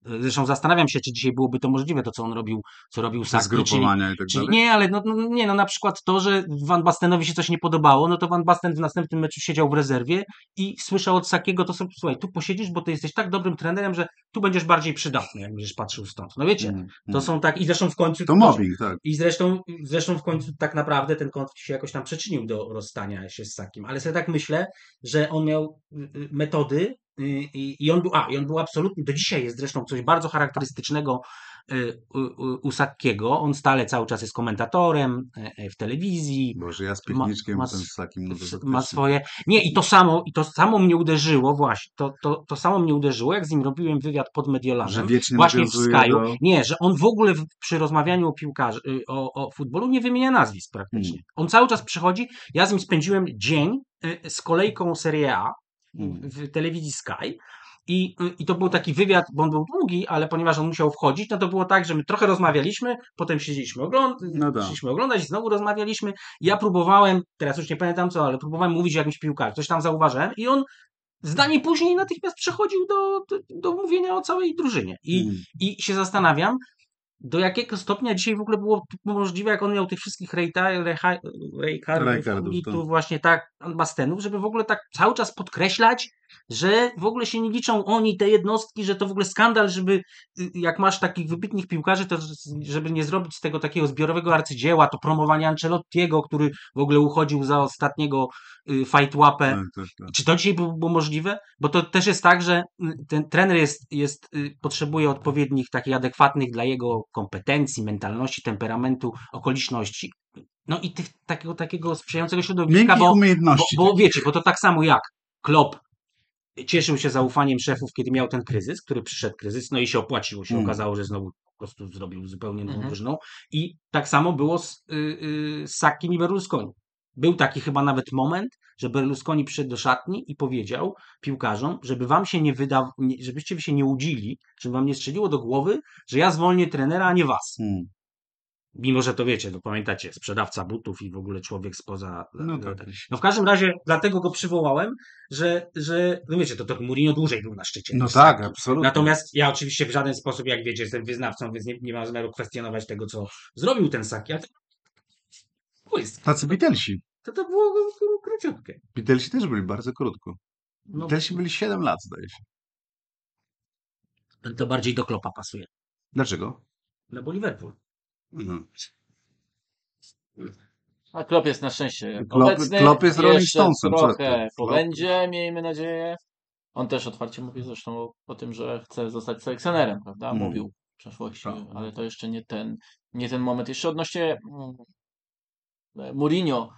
Zresztą zastanawiam się, czy dzisiaj byłoby to możliwe, to co on robił, co robił Te Saki, czyli, zgrupowania i tak Czyli dalej. nie, ale no, no, nie, no na przykład to, że Van Bastenowi się coś nie podobało, no to Van Basten w następnym meczu siedział w rezerwie i słyszał od Sakiego, to są, słuchaj, tu posiedzisz, bo ty jesteś tak dobrym trenerem, że tu będziesz bardziej przydatny, jak będziesz patrzył stąd. No wiecie, Mhm. to są tak, i zresztą w końcu... To mobbing, tak. I zresztą, zresztą w końcu tak naprawdę ten konflikt się jakoś tam przyczynił do rozstania się z Sakim, ale sobie tak myślę, że on miał y, y, metody i, i on był, a, i on był absolutnie, do dzisiaj jest zresztą coś bardzo charakterystycznego y, u, Sakiego, on stale cały czas jest komentatorem e, e, w telewizji, Boże, ja z Ma- piwniczkiem, ma ten s- z takim, no to s- faktycznie. ma swoje. Nie, i to samo, i to samo mnie uderzyło, właśnie. To, to, to samo mnie uderzyło, jak z nim robiłem wywiad pod Mediolanem. Że wiecznie Właśnie w Skyu. do... Nie, że on w ogóle w, przy rozmawianiu o piłkarzy, y, o, o futbolu nie wymienia nazwisk praktycznie. Hmm. On cały czas przychodzi. Ja z nim spędziłem dzień y, z kolejką Serie A. w, w telewizji Sky. I, y, I to był taki wywiad, bo on był długi, ale ponieważ on musiał wchodzić, no to było tak, że my trochę rozmawialiśmy, potem siedzieliśmy ogląd No tak. szliśmy oglądać, znowu rozmawialiśmy. Ja próbowałem, teraz już nie pamiętam co, ale próbowałem mówić o jakimś piłkarzu, coś tam zauważyłem i on zdanie później natychmiast przechodził do, do, do mówienia o całej drużynie. I, Mm. i się zastanawiam, do jakiego stopnia dzisiaj w ogóle było możliwe, jak on miał tych wszystkich rejkardów, i tak. tu właśnie tak bastenów, żeby w ogóle tak cały czas podkreślać, że w ogóle się nie liczą oni, te jednostki, że to w ogóle skandal, żeby y, jak masz takich wybitnych piłkarzy, to żeby nie zrobić z tego takiego zbiorowego arcydzieła, to promowanie Ancelottiego, który w ogóle uchodził za ostatniego y, fight łapę. Tak, tak, tak. Czy to dzisiaj było, możliwe? Bo to też jest tak, że y, ten trener jest, jest, potrzebuje odpowiednich, takich adekwatnych dla jego kompetencji, mentalności, temperamentu, okoliczności. No i tych, takiego, takiego sprzyjającego środowiska, Miękkich bo, bo, umiejętności. bo wiecie, bo to tak samo jak Klopp cieszył się zaufaniem szefów, kiedy miał ten kryzys, który przyszedł kryzys, no i się opłaciło, się Mm. okazało, że znowu po prostu zrobił zupełnie nową drużyną. I tak samo było z, y, y, z Sakim i Berlusconi. Był taki chyba nawet moment, że Berlusconi przyszedł do szatni i powiedział piłkarzom, żeby wam się nie wydaw, nie, żebyście się nie łudzili, żeby wam nie strzeliło do głowy, że ja zwolnię trenera, a nie was. Mm. Mimo, że to wiecie, no pamiętacie, sprzedawca butów i w ogóle człowiek spoza... No tak. No w każdym razie dlatego go przywołałem, że, że no wiecie, to, to Mourinho dłużej był na szczycie. No tak, absolutnie. Natomiast ja oczywiście w żaden sposób, jak wiecie, jestem wyznawcą, więc nie, nie mam zamiaru kwestionować tego, co zrobił ten Saki, ale błysk. Tacy Beatlesi. To to było, było króciutkie. Beatlesi też byli bardzo krótko. No, Beatlesi byli 7 lat, zdaje się. to bardziej do Klopa pasuje. Dlaczego? No bo Liverpool. Mhm. A Klopp jest na szczęście Klopp- obecny. Klopp jest Rolling Stonesem, trochę pobędzie, miejmy nadzieję. On też otwarcie mówi zresztą o, o tym, że chce zostać selekcjonerem, prawda? Mm. Mówił w przeszłości, Tak. ale to jeszcze nie ten, nie ten moment. Jeszcze odnośnie mm, Mourinho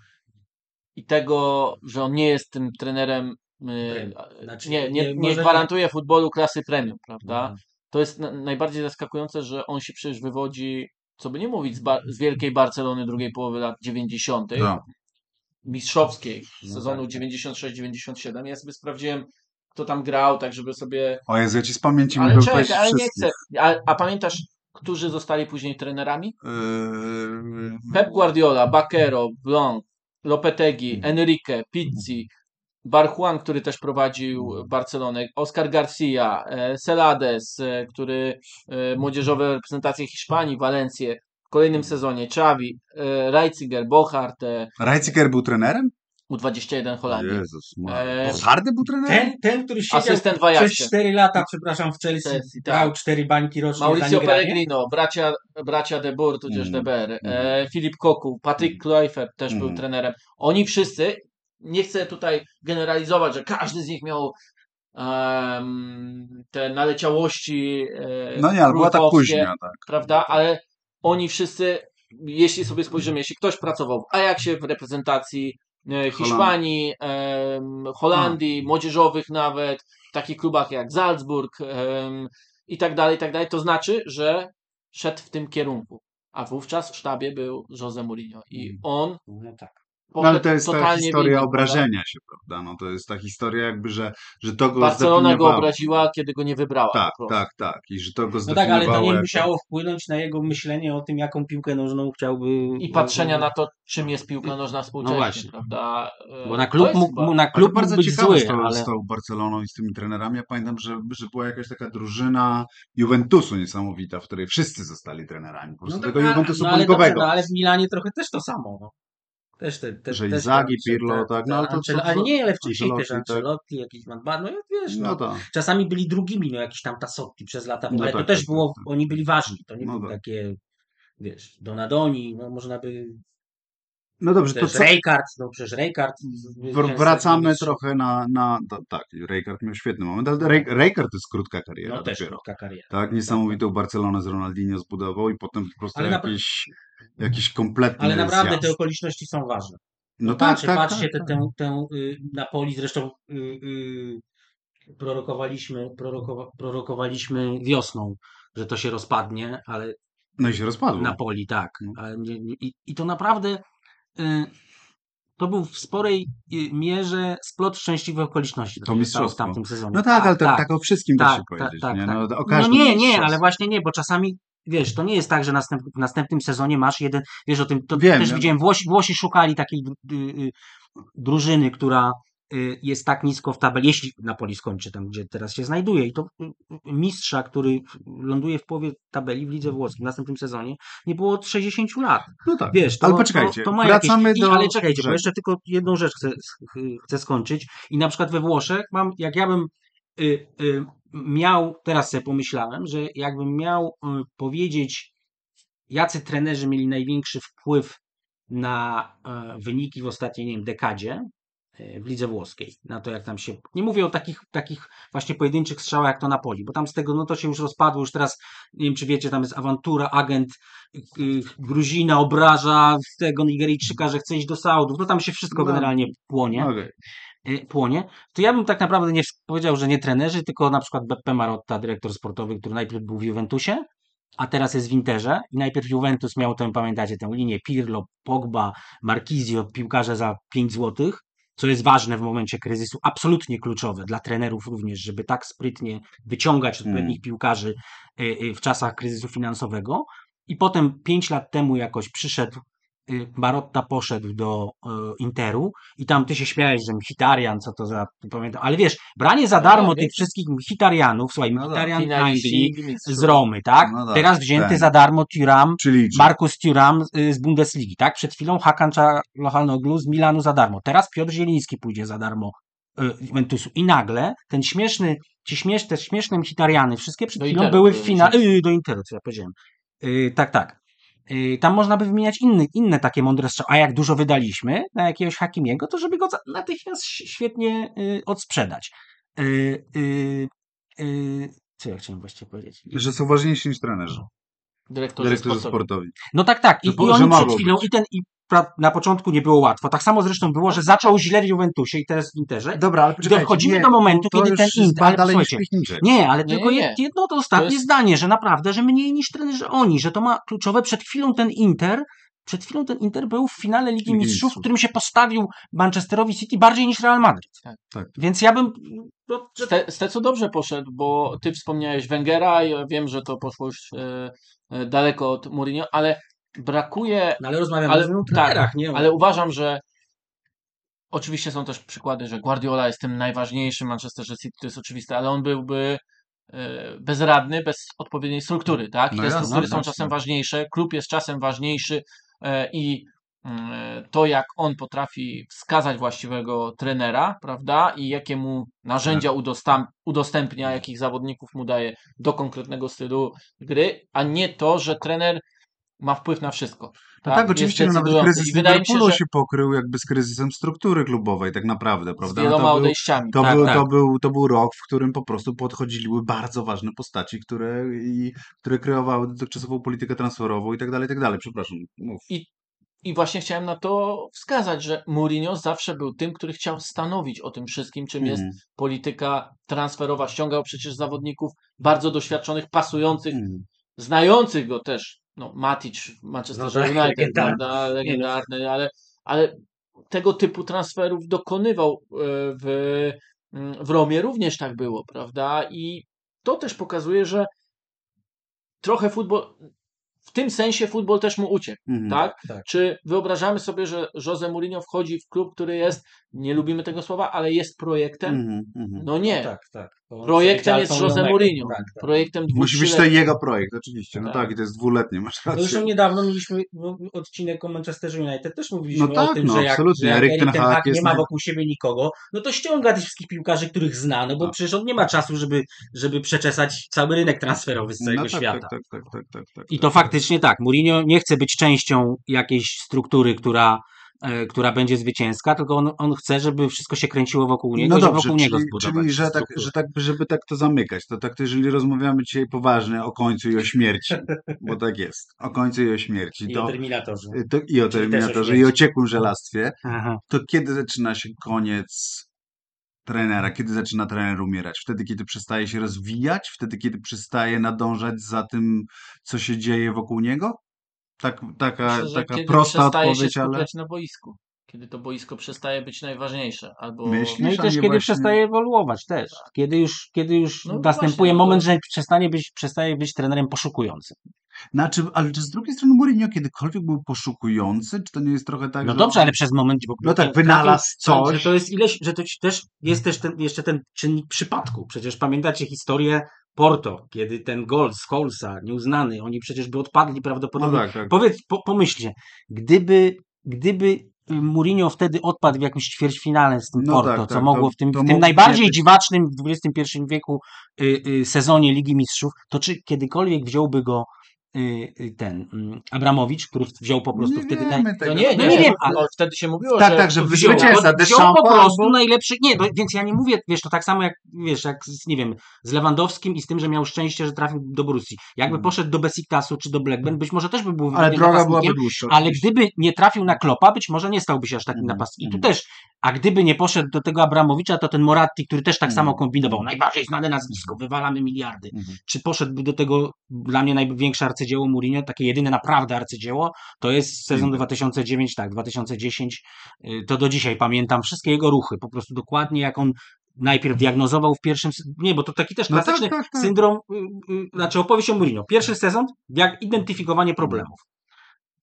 i tego, że on nie jest tym trenerem, y, Znaczy, nie, nie, nie, nie gwarantuje futbolu klasy premium, prawda? Mhm. To jest na, najbardziej zaskakujące, że on się przecież wywodzi, co by nie mówić, z, Bar- z wielkiej Barcelony drugiej połowy lat 90. Tak. mistrzowskiej No sezonu tak, tak. 96-97. Ja sobie sprawdziłem, kto tam grał, tak żeby sobie. O Jezu, ja ci z pamięci Ale mogę czekaj, ale nie chcę. A, a pamiętasz, którzy zostali później trenerami? Yy, Pep Guardiola, Bakero, Blanc, Lopetegui, Mhm. Enrique, Pizzi, Barjuan, który też prowadził Barcelonę, Oscar Garcia, e, Celades, e, który e, młodzieżowe reprezentacje Hiszpanii, Walencję w kolejnym sezonie, Xavi, e, Reitziger, Bochart, e, Reitziger był trenerem? U21 Holandii. Jezus Hardy był trenerem? Ten, ten, który siedział przez Ajaxie. 4 lata, przepraszam, w Chelsea, Chelsea, tak. brał 4 bańki rocznie Mauricio. Pellegrino, bracia, bracia De Boer, tudzież Mm. De e, Mm. Filip Koku, Patrick Kluivert też był Mm. trenerem. Oni wszyscy, nie chcę tutaj generalizować, że każdy z nich miał em, te naleciałości e, No nie, ale była tak później, tak. prawda, ale oni wszyscy, jeśli sobie spojrzymy, jeśli ktoś pracował w Ajaxie, w reprezentacji e, Hiszpanii, em, Holandii, młodzieżowych nawet, w takich klubach jak Salzburg i tak dalej, i tak dalej, to znaczy, że szedł w tym kierunku. A wówczas w sztabie był Jose Mourinho i on No tak. No, ale to jest ta historia prawda? obrażenia się, prawda? No to jest ta historia jakby, że, że to go Barcelona go obraziła, kiedy go nie wybrała. Tak, tak, tak. I że to go No tak, ale to nie jako- musiało wpłynąć na jego myślenie o tym, jaką piłkę nożną chciałby... I patrzenia na to, czym jest piłka nożna współcześnie, No właśnie. prawda? E, Bo na klub mógł, chyba- na klub bardzo być ciekawe zły, ale... z tą Barceloną i z tymi trenerami. Ja pamiętam, że, że była jakaś taka drużyna Juventusu niesamowita, w której wszyscy zostali trenerami. Po prostu tak, tego Juventusu no, ale, dobrze, no, ale w Milanie trochę też to samo. No. Też te, te, Że też te- Pirlo, te- tak, no, ale to- Ancel- to- ale nie, ale wcześniej Ancelotti, też tak. Ancelotti, jakiś Madbar, no wiesz, no, No tak. czasami byli drugimi, no jakiś tam Tassotti przez lata, No ale to tak, też tak, było, tak, tak. oni byli ważni, to nie No były tak. takie, wiesz, Donadoni, no można by No dobrze, to co? Rijkaard, no przecież Rijkaard... Wr- Wracamy trochę na, na to, tak, Rijkaard miał świetny moment, ale Rej- Rijkaard to jest krótka kariera No też dopiero. krótka kariera. Tak, niesamowitą Barcelonę z Ronaldinho zbudował i potem po prostu Ale napra- jakiś, jakiś kompletny Ale naprawdę zjazd. te okoliczności są ważne. No tak, Patrzcie, tak, patrzcie tak, tę tak. tę tę, y, Napoli, zresztą y, y, prorokowaliśmy, prorokowa, prorokowaliśmy wiosną, że to się rozpadnie, ale No i się rozpadło. Napoli tak. Ale i, I to naprawdę to był w sporej mierze splot szczęśliwych okoliczności. To stało w mistrzostwo. tamtym sezonie. No tak, ale to, tak, o wszystkim da tak, się tak, powiedzieć. tak, nie? tak. No, No nie, nie, ale właśnie nie, bo czasami wiesz, to nie jest tak, że następ, w następnym sezonie masz jeden, wiesz o tym, to Wiem, też widziałem, Włosi, Włosi szukali takiej y, y, drużyny, która y, jest tak nisko w tabeli, jeśli Napoli skończy tam, gdzie teraz się znajduje i to mistrza, który ląduje w połowie tabeli w lidze włoskiej w następnym sezonie, nie było od 60 lat. No tak. Wiesz, to, ale poczekajcie, to, to ma wracamy jakieś, do... Ale czekajcie, bo jeszcze tylko jedną rzecz chcę, chcę skończyć. I na przykład we Włoszech mam, jak ja bym miał, teraz sobie pomyślałem, że jakbym miał y, powiedzieć, jacy trenerzy mieli największy wpływ na e, wyniki w ostatniej, nie wiem, dekadzie e, w lidze włoskiej, na to jak tam się, nie mówię o takich, takich właśnie pojedynczych strzałach jak to Napoli, bo tam z tego, no to się już rozpadło, już teraz, nie wiem czy wiecie, tam jest awantura, agent y, y, Gruzina obraża tego Nigeryjczyka, że chce iść do Saudów, no tam się wszystko No. generalnie płonie Okej. Y, płonie, to ja bym tak naprawdę nie powiedział, że nie trenerzy, tylko na przykład Beppe Marotta, dyrektor sportowy, który najpierw był w Juventusie, a teraz jest w Interze i najpierw Juventus miał tę, pamiętacie, tę linię Pirlo, Pogba, Marquisio, piłkarze za 5 złotych, co jest ważne w momencie kryzysu, absolutnie kluczowe dla trenerów również, żeby tak sprytnie wyciągać odpowiednich piłkarzy y, y, w czasach kryzysu finansowego. I potem 5 lat temu jakoś przyszedł y, Marotta poszedł do y, Interu i tam ty się śmiałeś, że Mkhitaryan, co to za, pamiętam, ale wiesz, branie za darmo No, tych wiesz. wszystkich Mkhitaryanów, słuchaj, No tak, Mkhitaryan Finaliści Anglii, z Romy, tak? No tak, Teraz wzięty ten. za darmo Thuram, Czyli Markus Thuram y, z Bundesligi, tak? Przed chwilą Hakan Czalohanoglu z Milanu za darmo. Teraz Piotr Zieliński pójdzie za darmo y, Juventusu. I nagle ten śmieszny, ci śmiesz, te śmieszne Mkhitarjany, wszystkie przed Do chwilą Interu były w finale, do Interu, co ja powiedziałem. Y, tak, tak. Y, Tam można by wymieniać inny, inne takie mądre strzały. A jak dużo wydaliśmy na jakiegoś Hakimiego, to żeby go natychmiast świetnie y, odsprzedać. Y, co ja chciałem właściwie powiedzieć? że są ważniejsi niż trenerzy. Dyrektorzy, Dyrektorzy sportowi. sportowi. No tak, tak. I, i oni przed chwilą, i ten, i na początku nie było łatwo. Tak samo zresztą było, że zaczął źle w Juventusie i teraz w Interze. Dobra, ale Dochodzimy nie, do momentu, kiedy ten Inter- ale dalej niż słuchajcie, Pichniczek. Nie, ale Nie, tylko nie, jed- nie. jedno to ostatnie To jest- zdanie, że naprawdę, że mniej niż trenerzy oni, że to ma kluczowe. Przed chwilą ten Inter, przed chwilą ten Inter był w finale Ligi Mistrzów, w którym się postawił Manchesterowi City bardziej niż Real Madrid. Tak, tak. Więc ja bym... No, że Ste, Stecu dobrze poszedł, bo ty wspomniałeś Wengera i ja wiem, że to poszło już e, e, daleko od Mourinho, ale brakuje, no ale rozmawiamy ale- o tak, trenerach, nie? o- ale uważam, że oczywiście są też przykłady, że Guardiola jest tym najważniejszym Manchesterze City, to jest oczywiste, ale on byłby e, bezradny bez odpowiedniej struktury, tak? I No te jasne, struktury są jasne. czasem ważniejsze, klub jest czasem ważniejszy e, i mm, to, jak on potrafi wskazać właściwego trenera, prawda, i jakie mu narzędzia Tak. udostępnia, jakich zawodników mu daje do konkretnego stylu gry, a nie to, że trener ma wpływ na wszystko. No tak, Jest oczywiście, no nawet kryzys I mi się, Liverpoolu że się pokrył jakby z kryzysem struktury klubowej, tak naprawdę, z prawda? No wieloma to, był, odejściami. to, Tak, był, tak. to, był, to był rok, w którym po prostu podchodziły bardzo ważne postaci, które, i, które kreowały dotychczasową politykę transferową i tak dalej, i tak dalej. Przepraszam, mów. I właśnie chciałem na to wskazać, że Mourinho zawsze był tym, który chciał stanowić o tym wszystkim, czym jest Mhm, polityka transferowa. Ściągał przecież zawodników bardzo doświadczonych, pasujących, mhm. znających go też. No, Matic w Manchester No tak, United, legendarny. prawda, legendarny, ale, ale tego typu transferów dokonywał e, w, mm, w Romie, również tak było, prawda? I to też pokazuje, że trochę futbol, w tym sensie futbol też mu uciekł, Mhm. tak? Tak. Czy wyobrażamy sobie, że Jose Mourinho wchodzi w klub, który jest, nie lubimy tego słowa, ale jest projektem? Mhm, mhm. No nie. tak, tak. Projektem jest Jose. Mourinho. Tak, tak. Projektem Musi być to jego projekt, oczywiście. No Tak. tak, i to jest dwuletnie, masz No rację. Zresztą niedawno mieliśmy no, odcinek o Manchester United, też mówiliśmy No tak, o tym, no że jak, absolutnie. jak Erik ten Hag Hag nie ma wokół siebie nikogo, no to ściąga tych wszystkich piłkarzy, których zna, no bo Tak. przecież on nie ma czasu, żeby, żeby przeczesać cały rynek transferowy z całego no, tak, świata. Tak, tak, tak, tak, tak, tak, I to faktycznie tak, Mourinho nie chce być częścią jakiejś struktury, która która będzie zwycięska, tylko on, on chce, żeby wszystko się kręciło wokół niego, No i żeby dobrze, wokół niego czyli, zbudować czyli że, tak, że tak, żeby tak to zamykać, to tak, to jeżeli rozmawiamy dzisiaj poważnie o końcu i o śmierci, bo tak jest, o końcu i o śmierci, I to, o Terminatorze. to i o też o Terminatorze, i o ciekłym żelastwie, Aha. to kiedy zaczyna się koniec trenera? Kiedy zaczyna trener umierać? Wtedy, kiedy przestaje się rozwijać? Wtedy, kiedy przestaje nadążać za tym, co się dzieje wokół niego? Tak, taka Myślę, że taka kiedy prosta przestaje odpowiedź, się ale skupiać na boisku. Kiedy to boisko przestaje być najważniejsze. Albo Myślisz? No i też kiedy właśnie- przestaje ewoluować też. Kiedy już, kiedy już No następuje właśnie, no to- moment, że przestanie być, przestaje być trenerem poszukującym. Znaczy, ale czy z drugiej strony Mourinho kiedykolwiek był poszukujący? Czy to nie jest trochę tak, No że... dobrze, ale przez moment... Bo No tak, wynalazł trafił- coś. Że to jest ileś, że to ci też jest też ten, jeszcze ten czynnik przypadku. Przecież pamiętacie historię Porto, kiedy ten gol z Colesa, nieuznany, oni przecież by odpadli No prawdopodobnie. tak, tak. Powiedz, po, pomyślcie, gdyby, gdyby y, Mourinho wtedy odpadł w jakimś ćwierćfinale z tym No Porto, tak, co tak, mogło to- w tym, w tym najbardziej być- dziwacznym w XXI wieku y, y, sezonie Ligi Mistrzów, to czy kiedykolwiek wziąłby go ten mm, Abramowicz, który wziął po prostu nie wtedy... tego. No nie, No nie, nie nie wiem, ale wtedy się mówiło, Tak, że tak, że wziął, zwycięzca wziął po prostu albo- najlepszy, nie, bo, więc ja nie mówię, wiesz, to tak samo jak, wiesz, jak z, nie wiem, z Lewandowskim i z tym, że miał szczęście, że trafił do Borussii. Jakby Mm. poszedł do Besiktasu czy do Blackburn, być może też by był Ale droga byłaby dłuższa. ale gdyby nie trafił na Klopa, być może nie stałby się aż takim Mhm, napastnikiem. I tu mhm. też, a gdyby nie poszedł do tego Abramowicza, to ten Moratti, który też tak Mhm, samo kombinował, najbardziej znane nazwisko, wywalamy miliardy. Mhm. Czy poszedłby do tego, dla mnie największe arcydzieło Mourinho, takie jedyne naprawdę arcydzieło, to jest sezon Inter. 2009, tak, 2010, y, to do dzisiaj pamiętam wszystkie jego ruchy, po prostu dokładnie jak on najpierw diagnozował w pierwszym, nie, bo to taki też No tak, klasyczny tak, tak. syndrom, y, y, znaczy opowieść o Mourinho. Pierwszy sezon, jak identyfikowanie problemów.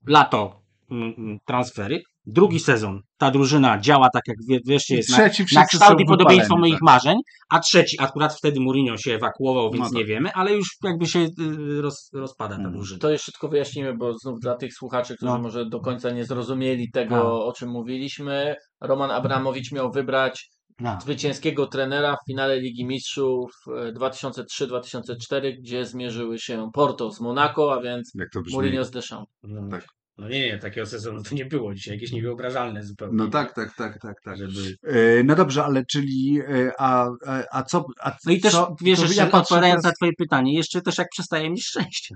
Lato, mm, mm, transfery. Drugi sezon, ta drużyna działa tak, jak I jest na, trzeci na wszyscy kształt i podobieństwo moich tak. marzeń, a trzeci, akurat wtedy Mourinho się ewakuował, więc No tak. nie wiemy, ale już jakby się y, roz, rozpada ta Mhm. drużyna. To jeszcze tylko wyjaśnimy, bo znów dla tych słuchaczy, którzy No. może do końca nie zrozumieli tego, No. o czym mówiliśmy, Roman Abramowicz miał wybrać No. zwycięskiego trenera w finale Ligi Mistrzów e, 2003-2004, gdzie zmierzyły się Porto z Monaco, a więc? Mourinho z Deschamps. No, Tak. No nie, nie, takiego sezonu to nie było dzisiaj, jakieś niewyobrażalne zupełnie. No tak, tak, tak, tak, tak. Żeby... E, No dobrze, ale czyli, e, a, a, a co, a No i też, co, wiesz, jeszcze ja odpowiadając teraz- na twoje pytanie, jeszcze też jak przestaje mieć szczęście.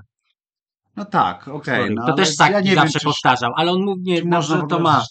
No tak, okej. Sorry, no, to ale też Saki ja nie zawsze wiem, powtarzał, ale on mówi, nie, no, można że w to ma.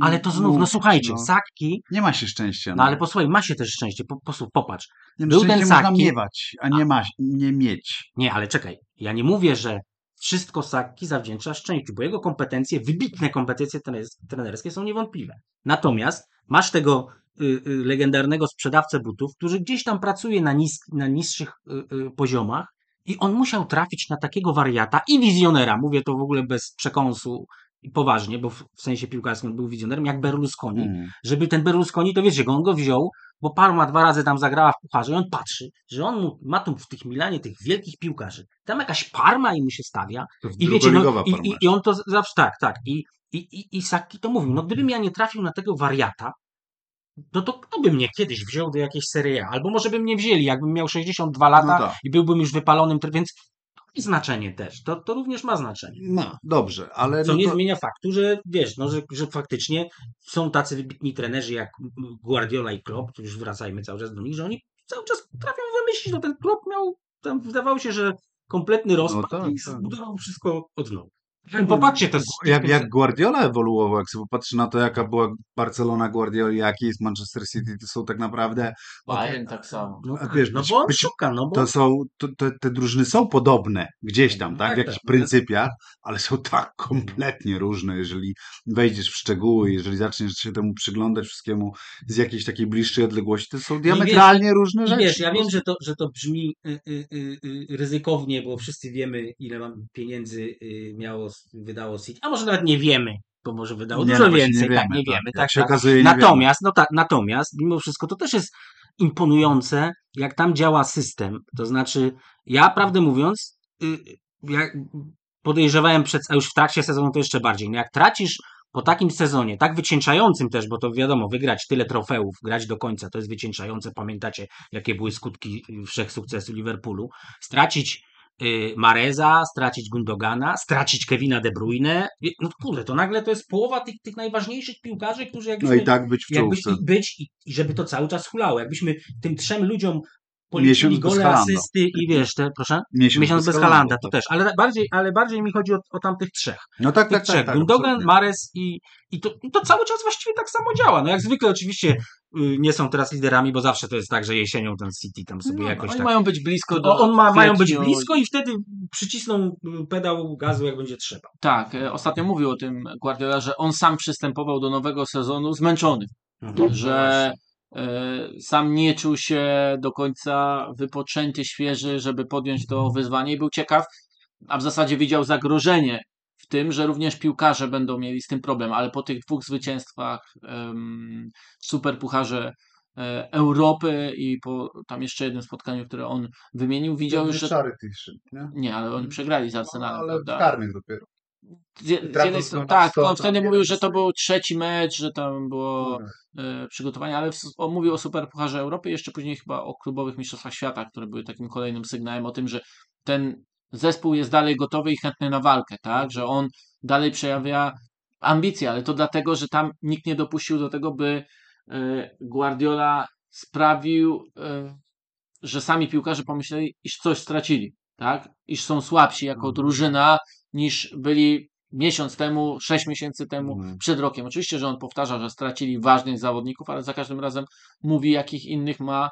Ale to znów, no słuchajcie, no. Saki, Nie ma się szczęścia. no ale posłuchaj, ma się też szczęście, po, posłuch, popatrz. nie, no, był ten można Saki- miewać, a nie, ma, nie mieć. Nie, ale czekaj, ja nie mówię, że wszystko Saki zawdzięcza szczęściu, bo jego kompetencje, wybitne kompetencje trenerskie, są niewątpliwe. Natomiast masz tego y, y, legendarnego sprzedawcę butów, który gdzieś tam pracuje na, nis, na niższych y, y, poziomach i on musiał trafić na takiego wariata i wizjonera, mówię to w ogóle bez przekąsu poważnie, bo w, w sensie piłkarskim był wizjonerem, jak Berlusconi, Mm. żeby ten Berlusconi, to wiecie, on go wziął, bo Parma dwa razy tam zagrała w pucharze i on patrzy, że on mu, ma tu w tych Milanie tych wielkich piłkarzy. Tam jakaś Parma i mu się stawia. I wiecie, no, i, i, i on to zawsze, tak, tak. I, i, i, i Saki to mówił, no gdybym ja nie trafił na tego wariata, no to kto by mnie kiedyś wziął do jakiejś Serie A? Albo może by mnie wzięli, jakbym miał 62 lata No tak. i byłbym już wypalonym, więc ma znaczenie też. To, to również ma znaczenie. No, dobrze, ale Co no nie to, zmienia faktu, że wiesz, no, że, że faktycznie są tacy wybitni trenerzy jak Guardiola i Klopp, to już wracajmy cały czas do nich, że oni cały czas potrafią wymyślić, no ten Klopp miał, tam wydawało się, że kompletny rozpad tak, i tak. zbudował wszystko od nowa. Popatrzcie, to jak, jak Guardiola ewoluował, jak sobie popatrzy na to, jaka była Barcelona Guardiola, jaki jest Manchester City, to są tak naprawdę... Bayern tak samo. No, A wiesz, no być- bo on być- szuka, no bo... To są, to, to, te drużyny są podobne gdzieś tam, tak? Tak, W jakichś tak. pryncypiach, ale są tak kompletnie różne, jeżeli wejdziesz w szczegóły, jeżeli zaczniesz się temu przyglądać wszystkiemu z jakiejś takiej bliższej odległości, to są diametralnie różne I rzeczy. wiesz, ja wiem, że to, że to brzmi y, y, y, y, ryzykownie, bo wszyscy wiemy, ile mam pieniędzy y, miało, wydało City, a może nawet nie wiemy, bo może wydało Nie, dużo no więcej, nie tak, wiemy, nie tak. wiemy, Jak tak, się tak. okazuje, nie Natomiast, no tak, natomiast mimo wszystko to też jest imponujące, jak tam działa system. To znaczy, ja prawdę mówiąc, y, jak podejrzewałem przed, a już w trakcie sezonu to jeszcze bardziej. No jak tracisz po takim sezonie, tak wycieńczającym też, bo to wiadomo, wygrać tyle trofeów, grać do końca, to jest wycieńczające. Pamiętacie, jakie były skutki wszechsukcesu Liverpoolu. Stracić Mareza, stracić Gundogana, stracić Kevina De Bruyne. No kurde, to nagle to jest połowa tych, tych najważniejszych piłkarzy, którzy No jakbyśmy, i tak być w jakby, czołówce. i być i, i żeby to cały czas hulało. Jakbyśmy tym trzem ludziom policzyli bez gole, asysty i wiesz, te, proszę? Miesiąc, Miesiąc bez Haalanda, Halanda, to tak. też, ale bardziej, ale bardziej mi chodzi o, o tamtych trzech. No tak, Tych tak, trzech. tak. tak Gundogan, absolutnie. Mares i, i, to, to cały czas właściwie tak samo działa. No jak zwykle oczywiście y, nie są teraz liderami, bo zawsze to jest tak, że jesienią ten City tam sobie No, jakoś oni tak... mają być blisko do O, on ma, mają być blisko i wtedy przycisną y, pedał gazu, jak będzie trzeba. Tak, e, ostatnio mówił o tym Guardiola, że on sam przystępował do nowego sezonu zmęczony, że e, sam nie czuł się do końca wypoczęty, świeży, żeby podjąć to wyzwanie i był ciekaw, a w zasadzie widział zagrożenie w tym, że również piłkarze będą mieli z tym problem, ale po tych dwóch zwycięstwach w Superpucharze e, Europy i po tam jeszcze jednym spotkaniu, które on wymienił, widział już, że szyb, nie? nie, ale oni przegrali z No, Arsenalem, ale w karnych dopiero. Z, jednej strony, tak, on wtedy mówił, że to był trzeci mecz, że tam było e, przygotowanie, ale w, on mówił o Superpucharze Europy, jeszcze później chyba o klubowych mistrzostwach świata, które były takim kolejnym sygnałem o tym, że ten zespół jest dalej gotowy i chętny na walkę, tak, że on dalej przejawia ambicje, ale to dlatego, że tam nikt nie dopuścił do tego, by e, Guardiola sprawił, e, że sami piłkarze pomyśleli, iż coś stracili, tak, iż są słabsi jako Mhm. drużyna niż byli miesiąc temu, sześć miesięcy temu, Mhm. przed rokiem. Oczywiście, że on powtarza, że stracili ważnych zawodników, ale za każdym razem mówi, jakich innych ma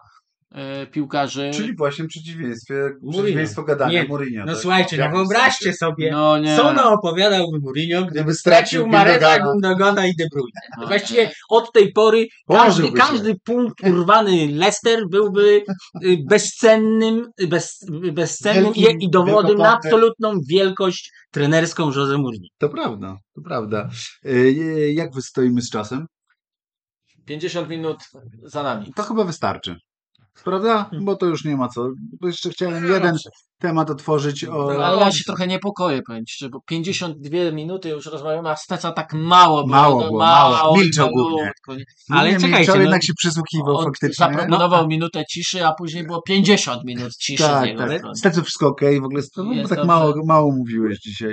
piłkarzy. Czyli właśnie przeciwieństwie, Mourinho. przeciwieństwo gadania Nie, Mourinho. No tak? słuchajcie, no wyobraźcie sobie, no nie. co naopowiadałby Mourinho, gdyby Gdyby stracił Mareza, Gundogana. I De Bruyne. No. Właściwie od tej pory każdy, każdy punkt urwany Leicester byłby y, bezcennym, y, bez, y, bezcennym i, Wielkim- i dowodem na absolutną wielkość trenerską Jose Mourinho. To prawda, to prawda. E, Jak wy stoimy z czasem? 50 minut za nami. To chyba wystarczy. Prawda? Bo to już nie ma co. Bo jeszcze chciałem jeden temat otworzyć o... Ale ja się trochę niepokoję, powiem ci, bo 52 minuty już rozmawiamy, a Steca tak mało było. Mało no, było, mało. Milczał malutko, głównie. nie? Ale nie czekajcie, milczał, no- jednak się przysłuchiwał On faktycznie. zaproponował minutę ciszy, a później było 50 minut ciszy z Tak, tak. Stecu wszystko okej, w ogóle no, tak mało, mało mówiłeś dzisiaj.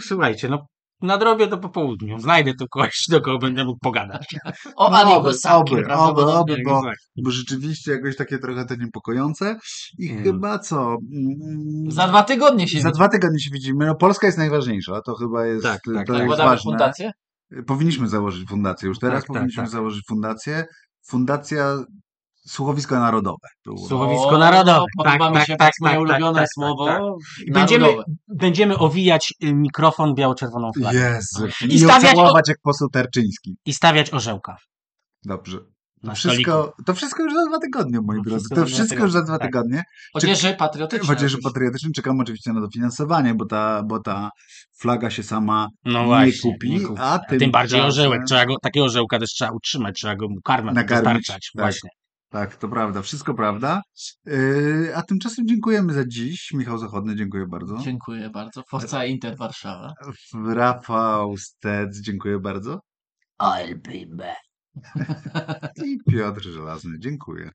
Słuchajcie, no nadrobię to po południu. Znajdę tu kogoś, do kogo będę mógł pogadać. O No, oby, oby, prawdopodobnie. oby, bo- Bo rzeczywiście jakoś takie trochę to niepokojące. I Mm. chyba co? mm, Za dwa tygodnie się Za widzimy. dwa tygodnie się widzimy. No Polska jest najważniejsza, to chyba jest, Tak, tak, to tak. jest ważne. fundację? Powinniśmy założyć fundację już teraz, Tak, tak, powinniśmy tak. założyć fundację. Fundacja Słuchowisko Narodowe. Było. Słuchowisko O, narodowe. Podoba Tak, mi tak, się tak, tak, moje tak, ulubione tak, tak, słowo. tak. I będziemy, będziemy owijać y, mikrofon biało-czerwoną flagą. Jezu. I I, stawiać- jak poseł Terczyński. I stawiać orzełka Dobrze. na To wszystko, to wszystko już za dwa tygodnie, moi To drodzy. wszystko To wszystko już za dwa tygodnie, tak. tygodnie. Odzieży patriotycznej. Odzieży oczywiście. patriotycznej czekam oczywiście na dofinansowanie, bo ta, bo ta flaga się sama No nie właśnie, kupi, nie kupi. a A tym bardziej orzełek. Trzeba go, takiego orzełka też trzeba utrzymać, trzeba go karmę Nakarmić, dostarczać. tak. Właśnie. Tak, to prawda, wszystko prawda. Yy, a tymczasem dziękujemy za dziś. Michał Zachodny, dziękuję bardzo. Dziękuję bardzo. Forza Inter Warszawa. Rafał Stec, dziękuję bardzo. I'll be back. I Piotr Żelazny, dziękuję.